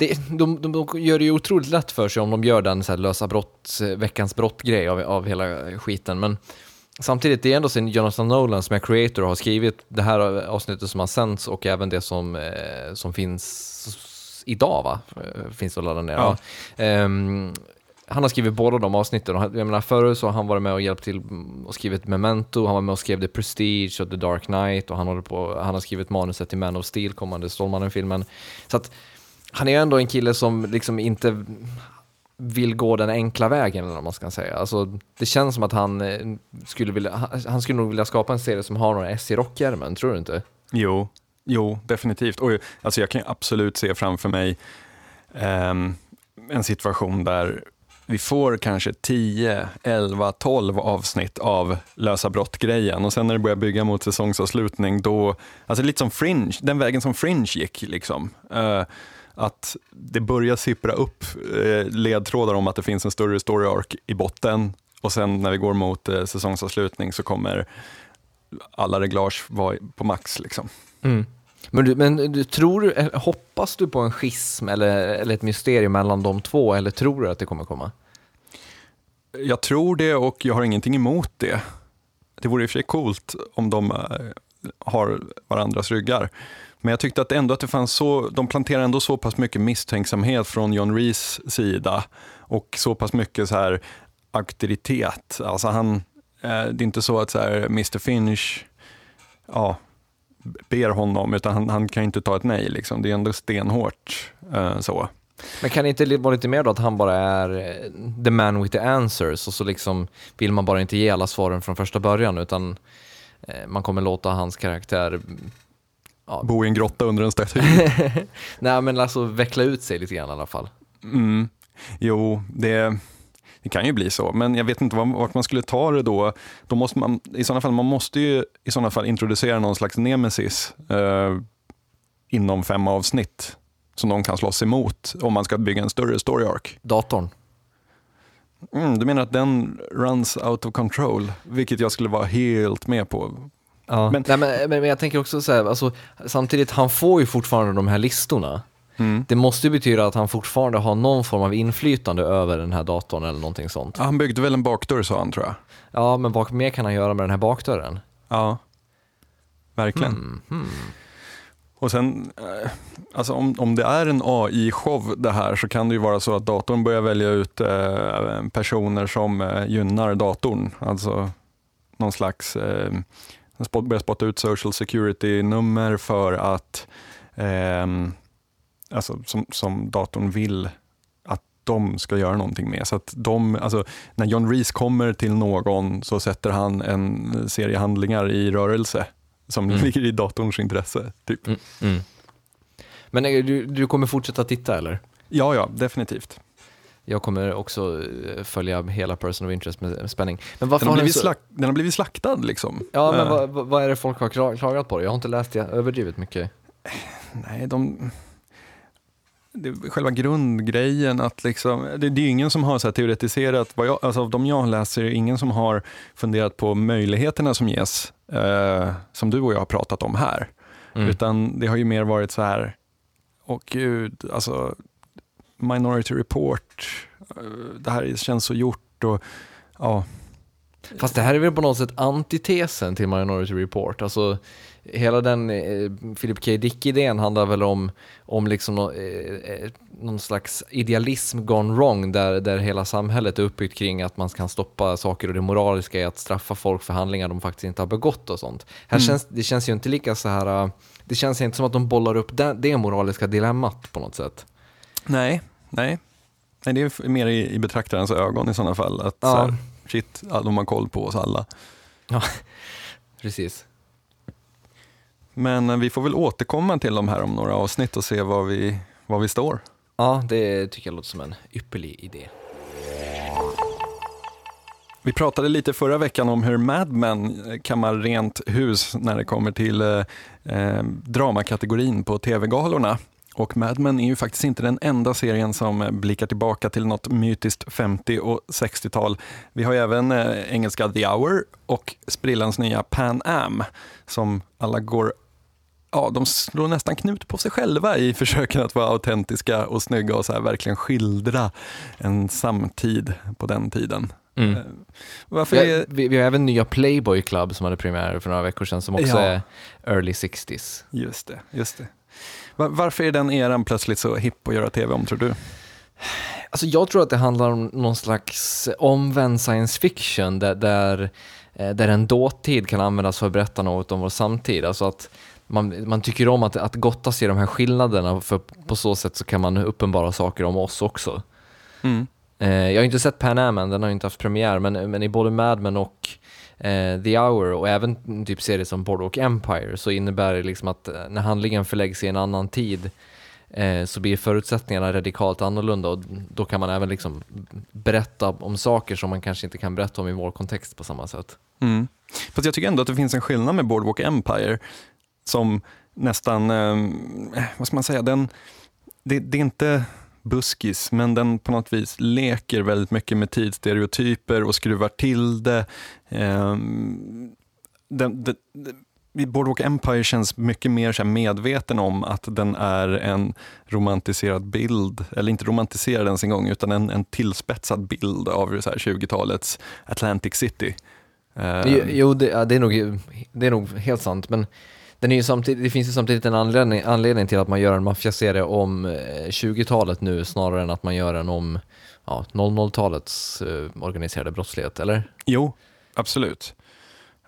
det, de, de, de gör det ju otroligt lätt för sig om de gör den så här lösa brott, veckans brott-grej av, av hela skiten. Men samtidigt, det är ändå sin Jonathan Nolan som är creator och har skrivit det här avsnittet som har sänts och även det som, eh, som finns idag va? Eh, Finns att ladda ner. Ja. Ja. Ehm, han har skrivit båda de avsnitten jag menar förut så har han varit med och hjälpt till och skrivit Memento, han var med och skrev The Prestige och The Dark Knight och han, håller på, han har skrivit manuset till Man of Steel, kommande Stålmannen-filmen. Så att han är ju ändå en kille som liksom inte vill gå den enkla vägen eller vad man ska säga. Alltså, det känns som att han eh, skulle vilja, han- skulle nog vilja skapa en serie som har några S i rockärmen, tror du inte? Jo, jo definitivt. Och, alltså, jag kan absolut se framför mig um, en situation där vi får kanske 10, 11, 12 avsnitt av lösa brott-grejen och sen när det börjar bygga mot säsongsavslutning då, alltså lite som Fringe, den vägen som Fringe gick liksom. Uh, att det börjar sippra upp eh, ledtrådar om att det finns en större story arc i botten och sen när vi går mot eh, säsongsavslutning så kommer alla reglage vara på max. Liksom. Men, du, men du, tror eh, hoppas du på en schism eller, eller ett mysterium mellan de två eller tror du att det kommer komma? Jag tror det och jag har ingenting emot det. Det vore i och för sig coolt om de har varandras ryggar. Men jag tyckte att ändå att det fanns så, de planterade ändå så pass mycket misstänksamhet från John Rees sida och så pass mycket så här auktoritet. Alltså han, eh, det är inte så att så här, Mr Finch ja, ber honom, utan han, han kan inte ta ett nej. Liksom. Det är ändå stenhårt eh, så. Men kan det inte vara lite mer då att han bara är eh, the man with the answers och så liksom vill man bara inte ge alla svaren från första början utan eh, man kommer låta hans karaktär ja, Bo i en grotta under en staty. nej men alltså veckla ut sig lite grann i alla fall. Mm. Jo, det, det kan ju bli så, men jag vet inte var- vart man skulle ta det då. då måste man, I sådana fall, man måste ju i sådana fall introducera någon slags nemesis eh, inom fem avsnitt som de kan slåss emot om man ska bygga en större story arc. Datorn. Mm, du menar att den runs out of control, vilket jag skulle vara helt med på. Ja. Men- Men, nej, men, men, jag tänker också så här, alltså, samtidigt, han får ju fortfarande de här listorna. Mm. Det måste ju betyda att han fortfarande har någon form av inflytande över den här datorn eller någonting sånt. Ja, han byggde väl en bakdörr sa han tror jag. Ja, men vad mer kan han göra med den här bakdörren? Ja, verkligen. Mm, hmm. Och sen, eh, alltså om, om det är en AI-show det här så kan det ju vara så att datorn börjar välja ut eh, personer som eh, gynnar datorn. Alltså någon slags, eh, spot- börjar spotta ut social security-nummer för att, ehm, alltså som, som datorn vill att de ska göra någonting med. Så att de, alltså, när John Reese kommer till någon så sätter han en serie handlingar i rörelse som Mm. ligger i datorns intresse. Typ. Mm, mm. Men eh, du, du kommer fortsätta titta eller? Ja, ja, definitivt. Jag kommer också eh, följa hela Person of Interest med spänning. Men varför Den har, blivit så... slak- den har blivit slaktad liksom. Ja, men Eh, vad, vad- är det folk har kla- klagat på? Jag har inte läst det överdrivet mycket. Nej, de... Det själva grundgrejen att liksom, det, det är ingen som har så här teoretiserat, vad jag, alltså av de jag läser är det ingen som har funderat på möjligheterna som ges, eh, som du och jag har pratat om här. Mm. Utan det har ju mer varit så här, åh gud, alltså Minority Report, eh, det här känns så gjort och ja, Fast det här är väl på något sätt antitesen till Minority Report. Alltså, hela den eh, Philip K. Dick-idén handlar väl om, om liksom nå, eh, eh, någon slags idealism gone wrong där, där hela samhället är uppbyggt kring att man kan stoppa saker och det moraliska i att straffa folk för handlingar de faktiskt inte har begått och sånt. Här Mm. känns, det känns ju inte lika så här, eh, det känns inte som att de bollar upp det, det moraliska dilemmat på något sätt. Nej, nej. Nej, det är mer i, i betraktarens ögon i sådana fall. Att Ja. så här, shit, ja, de har koll på oss alla. Precis. Men eh, vi får väl återkomma till de här om några avsnitt och se var vi, var vi står. Ja, det tycker jag låter som en ypperlig idé. Vi pratade lite förra veckan om hur Mad Men eh, kammar rent hus när det kommer till eh, eh, dramakategorin på tv-galorna. Och Mad Men är ju faktiskt inte den enda serien som eh, blickar tillbaka till något mytiskt 50 och 60-tal. Vi har ju även eh, engelska The Hour och sprillans nya Pan Am som alla går ja, de slår nästan knut på sig själva i försöken att vara autentiska och snygga och så här verkligen skildra en samtid på den tiden. Mm. Eh, Varför Vi, är, har, vi, vi har även nya Playboy Club som hade premiär för några veckor sedan som också Ja. är early 60s. just det, just det. Va- Varför är den eran plötsligt så hipp att göra tv om tror du? Alltså jag tror att det handlar om någon slags omvänd science fiction där, där, eh, där en dåtid kan användas för att berätta något om vår samtid. Alltså att man, man tycker om att, att gottas i de här skillnaderna för på så sätt så kan man uppenbara saker om oss också. Mm. Eh, jag har inte sett Pan Am den har inte haft premiär, men, men i både Mad Men och eh, The Hour och även typ serier som Boardwalk Empire så innebär det liksom att eh, när handlingen förläggs i en annan tid eh, så blir förutsättningarna radikalt annorlunda och då kan man även liksom berätta om saker som man kanske inte kan berätta om i vår kontext på samma sätt. Mm. Fast jag tycker ändå att det finns en skillnad med Boardwalk Empire som nästan, eh, vad ska man säga, den, det, det är inte buskis, men den på något vis leker väldigt mycket med tidsstereotyper och skruvar till det. Eh, den, det Boardwalk Empire känns mycket mer så medveten om att den är en romantiserad bild, eller inte romantiserad ens en gång, utan en, en tillspetsad bild av så här 20-talets Atlantic City. Eh, Jo, jo det, det, är nog, det är nog helt sant, men den är ju samtidigt, det finns ju samtidigt en anledning, anledning till att man gör en maffiaserie om eh, 20-talet nu snarare än att man gör en om ja, 00-talets eh, organiserade brottslighet, eller? Jo, absolut.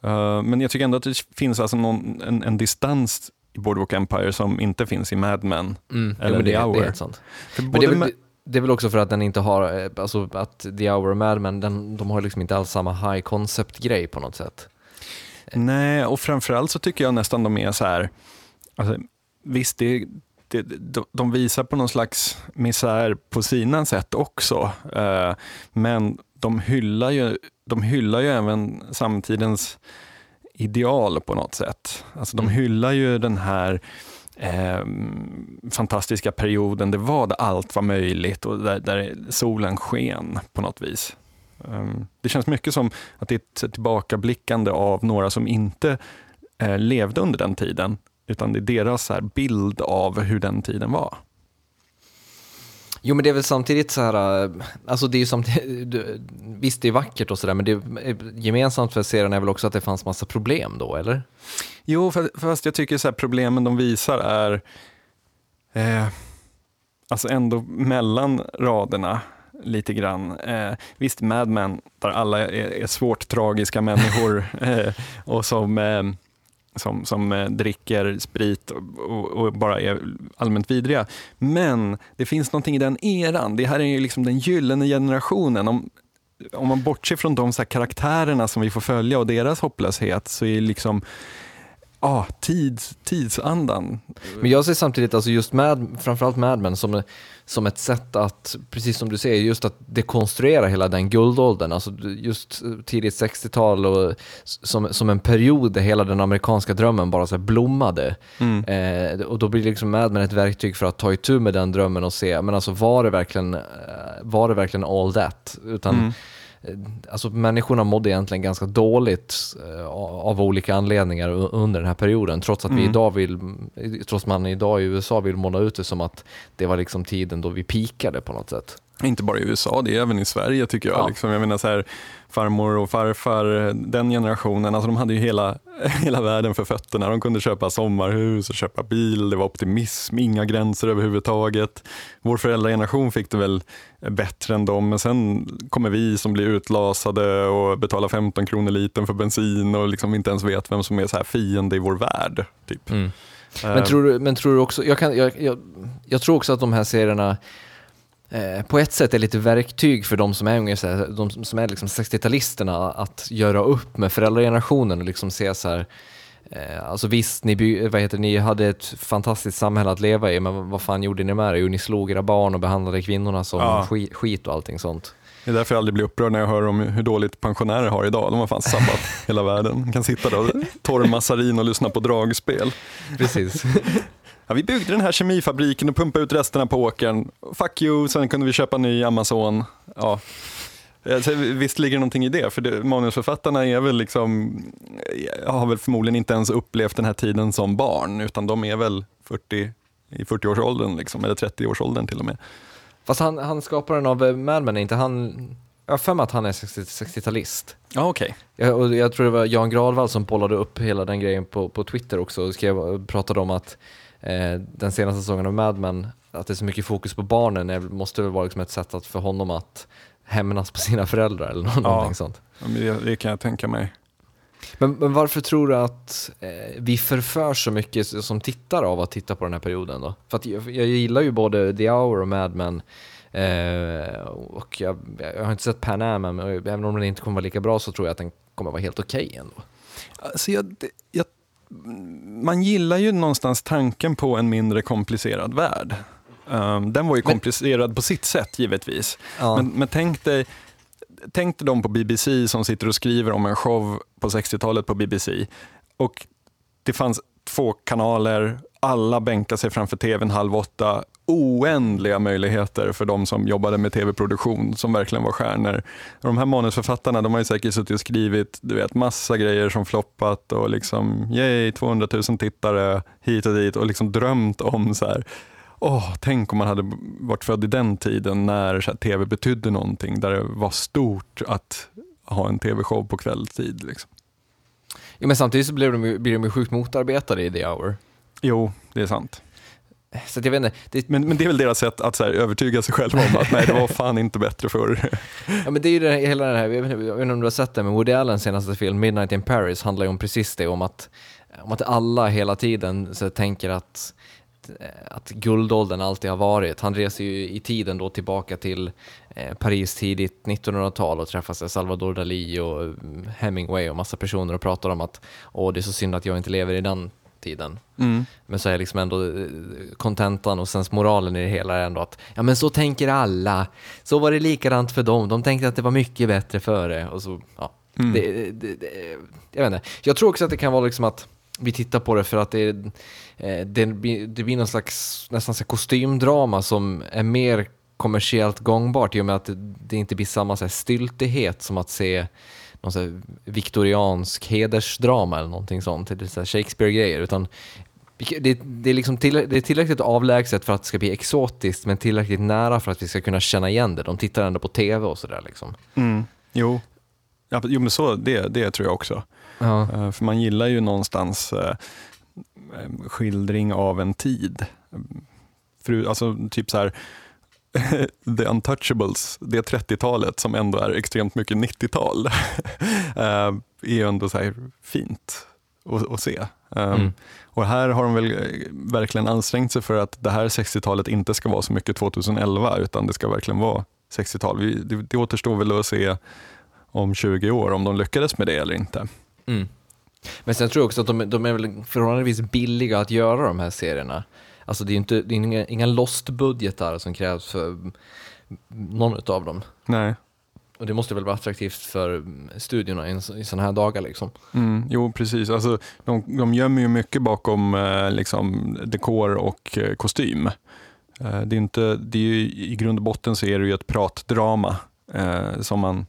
Eh, men jag tycker ändå att det finns alltså någon, en, en distans i Boardwalk Empire som inte finns i Mad Men. Mm, Eller jo, The det, det Hour. är sant. Men det, är väl, det är väl också för att den inte har, eh, alltså att The Hour och Mad Men, den, de har liksom inte alls samma high concept-grej på något sätt. Nej, och framförallt så tycker jag nästan de är så här, alltså, visst det, det, de, visar på någon slags misär på sina sätt också, eh, men de hyllar, ju, de hyllar ju även samtidens ideal på något sätt. Alltså de Mm. hyllar ju den här eh, fantastiska perioden det var där allt var möjligt och där, där solen sken på något vis. Um, det känns mycket som att det är ett tillbakablickande av några som inte eh, levde under den tiden, utan det är deras bild av hur den tiden var. Jo men det är väl samtidigt så här, eh, alltså det är ju samtidigt, visst det är vackert och sådär men det är, gemensamt för serien är väl också att det fanns massa problem då eller? Jo, fa- fast jag tycker så här, problemen de visar är eh, alltså ändå mellan raderna lite grann. Eh, visst, Mad Men, där alla är, är svårt tragiska människor eh, och som, eh, som, som eh, dricker sprit och, och, och bara är allmänt vidriga. Men det finns någonting i den eran. Det här är ju liksom den gyllene generationen. Om, om man bortser från de så här karaktärerna som vi får följa och deras hopplöshet så är liksom ah, tids, tidsandan. Men jag ser samtidigt, alltså just Mad, framförallt Mad Men som, som ett sätt att, precis som du säger, just att dekonstruera hela den guldåldern, alltså just tidigt 60-tal och som, som en period där hela den amerikanska drömmen bara så blommade. Mm. Eh, och då blir liksom Mad Men ett verktyg för att ta itu med den drömmen och se, men alltså var det verkligen, eh, var det verkligen all that? Utan Mm. Eh, Alltså människorna mådde egentligen ganska dåligt eh, av olika anledningar under den här perioden. Trots att vi Mm. idag vill, trots man idag i USA vill måla ut det som att det var liksom tiden då vi pikade på något sätt. Inte bara i USA, det är även i Sverige tycker jag. Ja. Liksom, jag menar så här, farmor och farfar, den generationen, alltså de hade ju hela, hela världen för fötterna. De kunde köpa sommarhus och köpa bil, det var optimism, inga gränser överhuvudtaget. Vår föräldrageneration fick det väl bättre än dem, men sen kommer vi som blir utlasade och betalar 15 kronor liten för bensin och liksom inte ens vet vem som är så här fiende i vår värld. Typ. Men, Eh, tror du, men tror du också, jag, kan, jag, jag, jag tror också att de här serierna eh, på ett sätt är lite verktyg för de som är här, de som är liksom 60-talisterna att göra upp med föräldragenerationen och liksom se så här Eh, alltså visst, ni, by, vad heter, ni hade ett fantastiskt samhälle att leva i, men vad fan gjorde ni med det? Jo, ni slog era barn och behandlade kvinnorna som Ja. skit, skit och allting sånt. Det är därför jag aldrig blir upprörd när jag hör om hur dåligt pensionärer har idag. De har fan sabbat hela världen. De kan sitta där och torr massarin och lyssna på dragspel. Precis. Ja, vi byggde den här kemifabriken och pumpade ut resterna på åkern. Fuck you, sen kunde vi köpa ny Amazon. Ja. Alltså, visst ligger det någonting i det, för det, manusförfattarna är väl liksom, har väl förmodligen inte ens upplevt den här tiden som barn, utan de är väl 40, i 40-årsåldern, liksom, eller 30-årsåldern till och med. Fast han, han skaparen av eh, Mad Men, inte han... Jag har för mig att han är 60 60-talist. Ja, okej. Jag, och jag tror det var Jan Gradvall som bollade upp hela den grejen på, på Twitter också och skrev, pratade om att eh, den senaste säsongen av Mad Men, att det är så mycket fokus på barnen, är, måste väl vara liksom ett sätt att, för honom att hämnas på sina föräldrar eller nå- någonting sånt. Ja, men det, det kan jag tänka mig. Men, men varför tror du att eh, vi förför så mycket som tittare av att titta på den här perioden då? För att jag, jag gillar ju både The Hour och Mad Men. Eh, och jag, jag har inte sett Pan Am, men även om den inte kommer vara lika bra så tror jag att den kommer vara helt okej ändå. Alltså jag, det- jag, man gillar ju någonstans tanken på en mindre komplicerad värld. Um, den var ju Men- komplicerad på sitt sätt givetvis. Ja. Men, men tänk dig Tänk dig de på BBC som sitter och skriver om en show på 60-talet på BBC. Och det fanns två kanaler, alla bänkade sig framför tvn halv åtta. Oändliga möjligheter för de som jobbade med tv-produktion, som verkligen var stjärnor. De här manusförfattarna de har ju säkert suttit och skrivit du vet, massa grejer som floppat och liksom, yay, 200 000 tittare hit och dit och liksom drömt om så här, Åh, tänk om man hade varit född i den tiden när här, tv betydde någonting, där det var stort att ha en tv-show på kvällstid. Liksom. Ja, men samtidigt så blir de, blir de ju sjukt motarbetade i The Hour. Jo, det är sant. Så jag vet inte, det, Men, men det är väl deras sätt att så här, övertyga sig själva om att nej, det var fan inte bättre förr. Ja men det är ju här- hela den här, jag vet, inte, jag vet inte om du har sett det, men Woody Allens senaste film Midnight in Paris handlar ju om precis det, om att, om att alla hela tiden så tänker att, att guldåldern alltid har varit. Han reser ju i tiden då tillbaka till eh, Paris tidigt 1900-tal och träffar Salvador Dalí och mm, Hemingway och massa personer och pratar om att åh det är så synd att jag inte lever i den tiden. Mm. Men så är liksom ändå eh, kontentan och sen moralen i det hela är ändå att ja men så tänker alla. Så var det likadant för dem. De tänkte att det var mycket bättre före. Och så, ja. Mm. Det, det, det, jag vet inte. Jag tror också att det kan vara liksom att vi tittar på det för att det, eh, det, blir, det blir någon slags nästan så kostymdrama som är mer kommersiellt gångbart i och med att det, det inte blir samma så här styltighet som att se någon så viktoriansk hedersdrama eller någonting sånt, eller så Shakespeare-grejer, utan det, det, är liksom till, det är tillräckligt avlägset för att det ska bli exotiskt, men tillräckligt nära för att vi ska kunna känna igen det. De tittar ändå på tv och sådär liksom. Mm. Jo. Ja, jo, men så, det, det tror jag också. Ja. Eh, För man gillar ju någonstans eh, eh, skildring av en tid. För, alltså typ så här, The Untouchables, det 30-talet som ändå är extremt mycket 90-tal, eh, är ju ändå så här fint att, att se. Eh, Mm. Och här har de väl eh, verkligen ansträngt sig för att det här 60-talet inte ska vara så mycket 2011, utan det ska verkligen vara 60-tal. Vi- Det, det återstår väl att se om 20 år om de lyckades med det eller inte. Mm. Men sen tror jag också att de, de är väl förhållandevis billiga att göra de här serierna. Alltså det är ju inte, det är inga, inga lost-budgetar som krävs för någon av dem. Nej. Och det måste väl vara attraktivt för studiorna i, i sådana här dagar liksom. Mm, jo, precis. Alltså, de, de gömmer ju mycket bakom eh, liksom, dekor och eh, kostym. Eh, det är inte, det är ju, I grund och botten så är det ju ett pratdrama eh, som, man,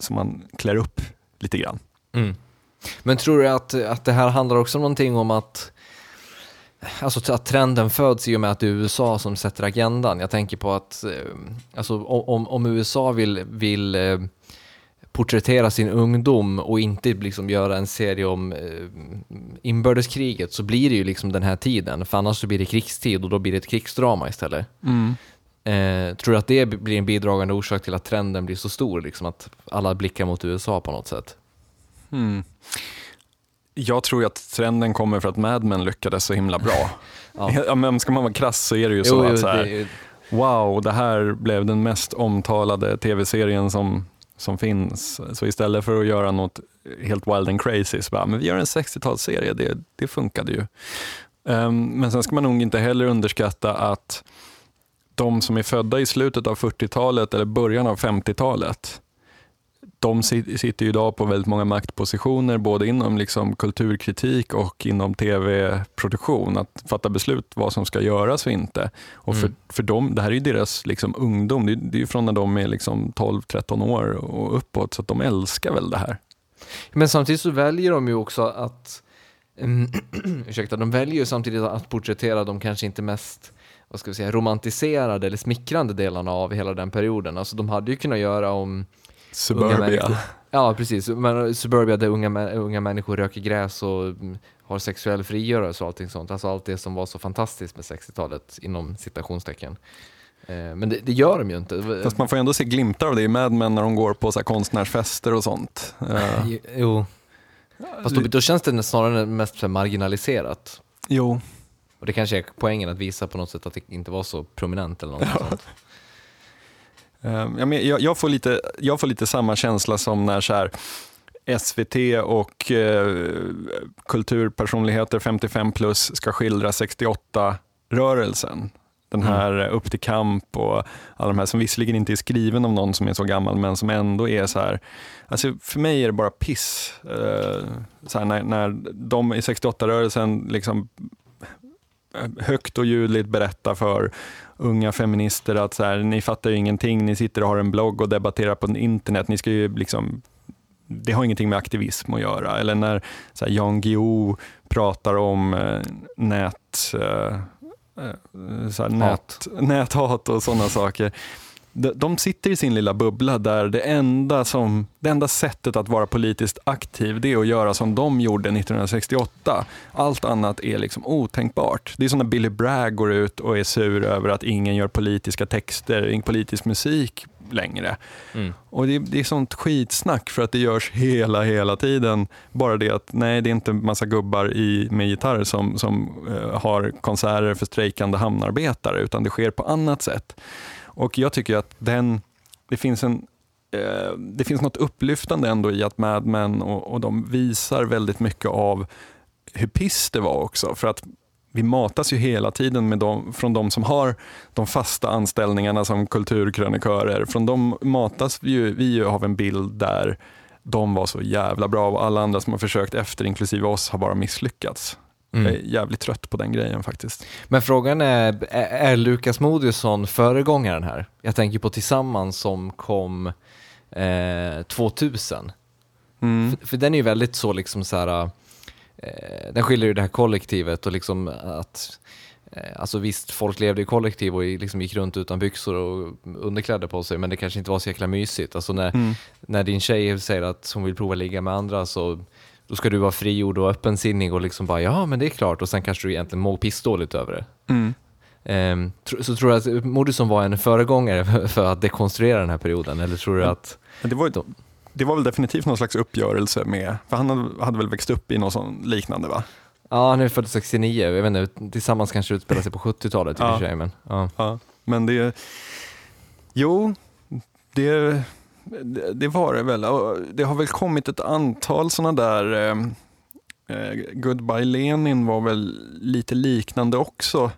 som man klär upp lite grann. Mm. Men tror du att, att det här handlar också om någonting om att Alltså att trenden föds i och med att det är USA som sätter agendan. Jag tänker på att eh, alltså, om, om USA vill, vill eh, porträttera sin ungdom och inte liksom göra en serie om eh, inbördeskriget så blir det ju liksom den här tiden. För annars så blir det krigstid och då blir det ett krigsdrama istället. Eh, tror du att det blir en bidragande orsak till att trenden blir så stor? Liksom att alla blickar mot USA på något sätt? Mm. Jag tror att trenden kommer för att Mad Men lyckades så himla bra. Ja. ja. men ska man vara krass så är det ju så att så här, det- wow, det här blev den mest omtalade tv-serien som, som finns. Så istället för att göra något helt wild and crazy så bara, men vi gör en 60-talsserie, det, det funkade ju. Ehm, men sen ska man nog inte heller underskatta att de som är födda i slutet av 40-talet eller början av 50-talet, de sit- sitter ju idag på väldigt många maktpositioner, både inom liksom kulturkritik och inom tv-produktion, att fatta beslut vad som ska göras och inte. Och för, Mm. för dem, det här är ju deras liksom ungdom, det är, det är från när de är liksom 12-13 år och uppåt, så de älskar väl det här. Men samtidigt så väljer de ju också att, mm, ursäkta, de väljer ju samtidigt att porträttera de kanske inte mest vad ska vi säga, romantiserade eller smickrande delarna av hela den perioden. Alltså de hade ju kunnat göra om Suburbia. Ja, precis. Men Suburbia där unga, unga människor röker gräs och mm, har sexuell frigörelse och allting sånt. Alltså allt det som var så fantastiskt med 60-talet inom citationstecken. Eh, Men det, det gör de ju inte. Fast man får ändå se glimtar av det i Mad Men när de går på så konstnärsfester och sånt. Eh, Jo. Fast då, då känns det snarare mest marginaliserat. jo, Och det kanske är poängen att visa på något sätt att det inte var så prominent eller något sånt. Eh, men jag, jag, får lite, jag får lite samma känsla som när så här, SVT och eh, kulturpersonligheter 55 plus ska skildra 68-rörelsen. Den här eh, Upp till kamp och alla de här som visserligen inte är skriven av någon som är så gammal men som ändå är så här, alltså för mig är det bara piss. Eh, så här, när, när de i 68-rörelsen liksom eh, högt och ljudligt berättar för unga feminister att så här, ni fattar ju ingenting, ni sitter och har en blogg och debatterar på internet, ni ska ju liksom det har ingenting med aktivism att göra. Eller när så här, Jan Guillou pratar om eh, nät, eh, eh, så här, nät, näthat och sådana saker. De, sitter i sin lilla bubbla där det enda, som, det enda sättet att vara politiskt aktiv det är att göra som de gjorde 1968. Allt annat är liksom otänkbart. Det är som när Billy Bragg går ut och är sur över att ingen gör politiska texter, ingen politisk musik längre. Mm. Och det, det är sånt skitsnack för att det görs hela, hela tiden. Bara det att nej, det är inte massa gubbar i, med gitarr som, som eh, har konserter för strejkande hamnarbetare, utan det sker på annat sätt. Och jag tycker att den, det finns en eh, det finns något upplyftande ändå i att Mad Men och, och de visar väldigt mycket av hur piss det var också. För att vi matas ju hela tiden med dem, från de som har de fasta anställningarna som kulturkrönikörer. Från dem matas vi ju, vi ju av en bild där de var så jävla bra och alla andra som har försökt efter, inklusive oss, har bara misslyckats. Mm. Jag är jävligt trött på den grejen faktiskt. Men frågan är, är Lukas Moodysson föregångaren här? Jag tänker på Tillsammans som kom eh, 2000. Mm. För, för den är ju väldigt så liksom så här, eh, den skiljer ju det här kollektivet och liksom att eh, Alltså visst, folk levde i kollektiv och liksom gick runt utan byxor och underkläder på sig, men det kanske inte var så jäkla mysigt. Alltså när, Mm. när din tjej säger att hon vill prova ligga med andra så då ska du vara frigjord och öppensinnig och liksom bara ja, men det är klart och sen kanske du egentligen mår pissdåligt över det. Mm. Ehm, tro- så tror du att Moodysson var en föregångare för- att dekonstruera den här perioden, eller tror du att Men Det var, De- det var väl definitivt någon slags uppgörelse med, för han hade, hade väl växt upp i något sånt liknande va? Ja, han är född 69, jag vet inte, tillsammans kanske utspelar sig på 70-talet i och för sig, men ja. Ja, men det... Jo, det, det, var det väl. Det har väl kommit ett antal sådana där... Eh, eh, Goodbye Lenin var väl lite liknande också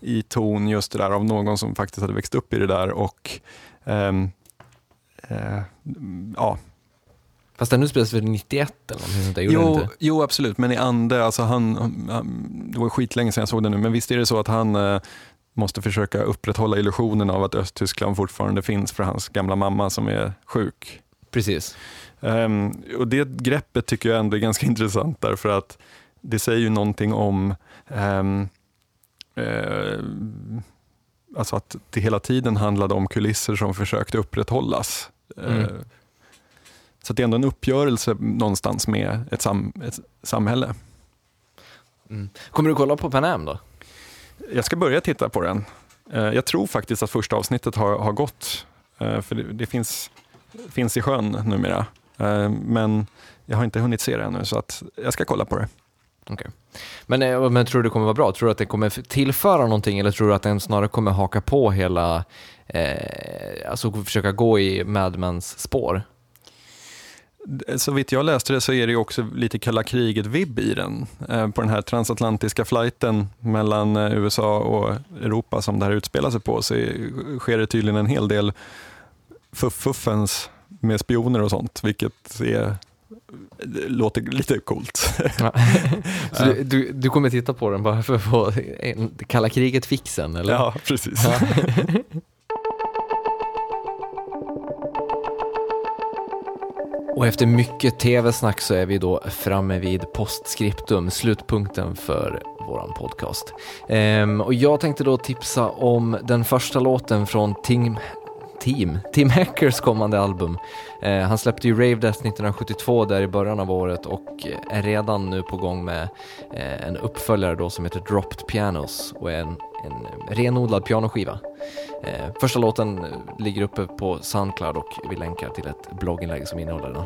i ton just det där av någon som faktiskt hade växt upp i det där och ehm, eh, ja, Fast den utspelar sig väl 91 eller någonting sånt där, den Jo, inte? jo, absolut, men i ande, alltså han, han, det var skitlänge sedan jag såg det nu, men visst är det så att han eh, måste försöka upprätthålla illusionen av att Östtyskland fortfarande finns för hans gamla mamma som är sjuk. Precis. Ehm, och det greppet tycker jag ändå är ganska intressant därför att det säger ju någonting om ehm, eh, alltså att det hela tiden handlade om kulisser som försökte upprätthållas. Mm. Eh, så att det är ändå en uppgörelse någonstans med ett, sam, ett samhälle. Mm. Kommer du kolla på Pan Am då? Jag ska börja titta på den. Eh, jag tror faktiskt att första avsnittet har, har gått, eh, för det, det finns, finns i sjön numera. Eh, men jag har inte hunnit se det ännu, så att jag ska kolla på det. Okay. Men, men tror du det kommer vara bra? Tror du att det kommer tillföra någonting eller tror du att den snarare kommer haka på hela, eh, alltså försöka gå i Mad Mens spår? Så vitt jag läste det så är det också lite kalla kriget-vibb i den. Eh, På den här transatlantiska flighten mellan eh, USA och Europa som det här utspelar sig på så sker det tydligen en hel del fuffuffens med spioner och sånt, vilket är, det låter lite coolt. Ja. Så du, du, du kommer titta på den bara för att få kalla kriget-fixen eller? ja, precis. Ja. Och efter mycket tv-snack så är vi då framme vid postscriptum, slutpunkten för våran podcast. Ehm, och jag tänkte då tipsa om den första låten från Tim Team, Tim Hackers kommande album. Eh, han släppte ju Rave Death 1972 där i början av året och är redan nu på gång med eh, en uppföljare då som heter Dropped Pianos och är en, en renodlad pianoskiva. Eh, första låten ligger uppe på Soundcloud och vi länkar till ett blogginlägg som innehåller den.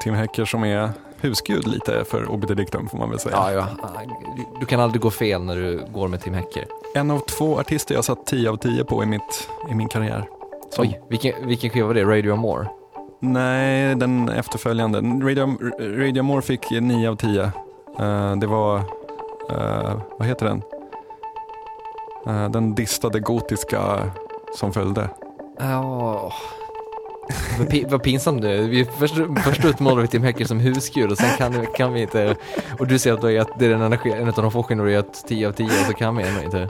Tim Hacker som är husgud lite för Obiter Dictum får man väl säga. Ja, ja. Du, kan aldrig gå fel när du går med Tim Hacker. En av två artister jag satt 10 av 10 på i, mitt, i min karriär. Som- Oj, vilken, vilken skiva var det? Radio Amore? Nej, den efterföljande. Radio, Radio More fick 9 av 10. Eh, det var, eh, vad heter den? Eh, den distade gotiska som följde. Ja, vad, pi- vad pinsamt är. Vi först, först utmålar vi Tim Hacker som husgud och sen kan, kan vi inte, och du säger att du gett, det är den sk- en av de få skivor du gett 10 av 10 och så kan vi ändå inte.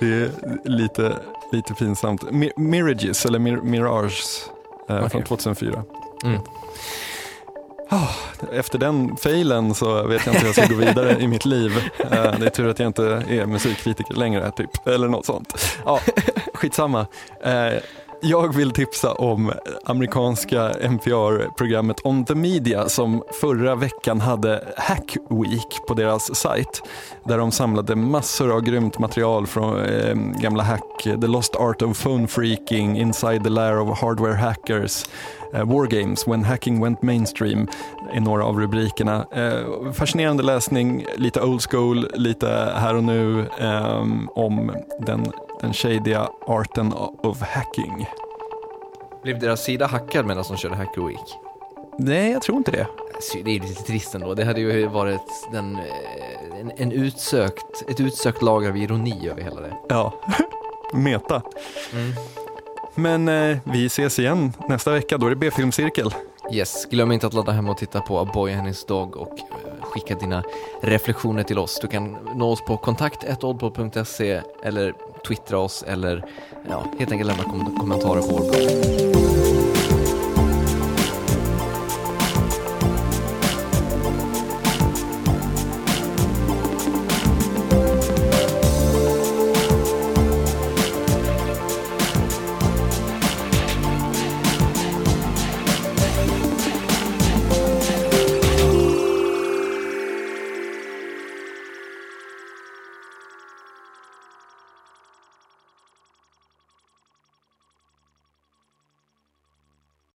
Det är lite, lite pinsamt. Mi- Mirages, eller Mir- Mirages, eh, Okej. från 2004. Mm. Ah, efter den failen så vet jag inte hur jag ska gå vidare i mitt liv. Eh, det är tur att jag inte är musikkritiker längre, typ. eller något sånt. Ja, skitsamma. Eh, jag vill tipsa om amerikanska NPR-programmet On the Media som förra veckan hade Hack Week på deras sajt. Där de samlade massor av grymt material från eh, gamla hack, The Lost Art of Phone Freaking, Inside the Lair of Hardware Hackers, War Games, When Hacking Went Mainstream är några av rubrikerna. Eh, fascinerande läsning, lite old school, lite här och nu ehm, om den, den shadiga arten of hacking. Blev deras sida hackad medan de körde Hacker Week? Nej, jag tror inte det. Så Det är lite trist ändå. Det hade ju varit den, eh, en, en utsökt, ett utsökt lager av ironi över hela det. Ja, meta. Mm. Men eh, vi ses igen nästa vecka, då är det B-filmcirkel. Yes, glöm inte att ladda hem och titta på A Boy and His Dog och eh, skicka dina reflektioner till oss. Du kan nå oss på kontakt.oddpod.se eller twittra oss eller ja, helt enkelt lämna kom- kommentarer på vår blogg.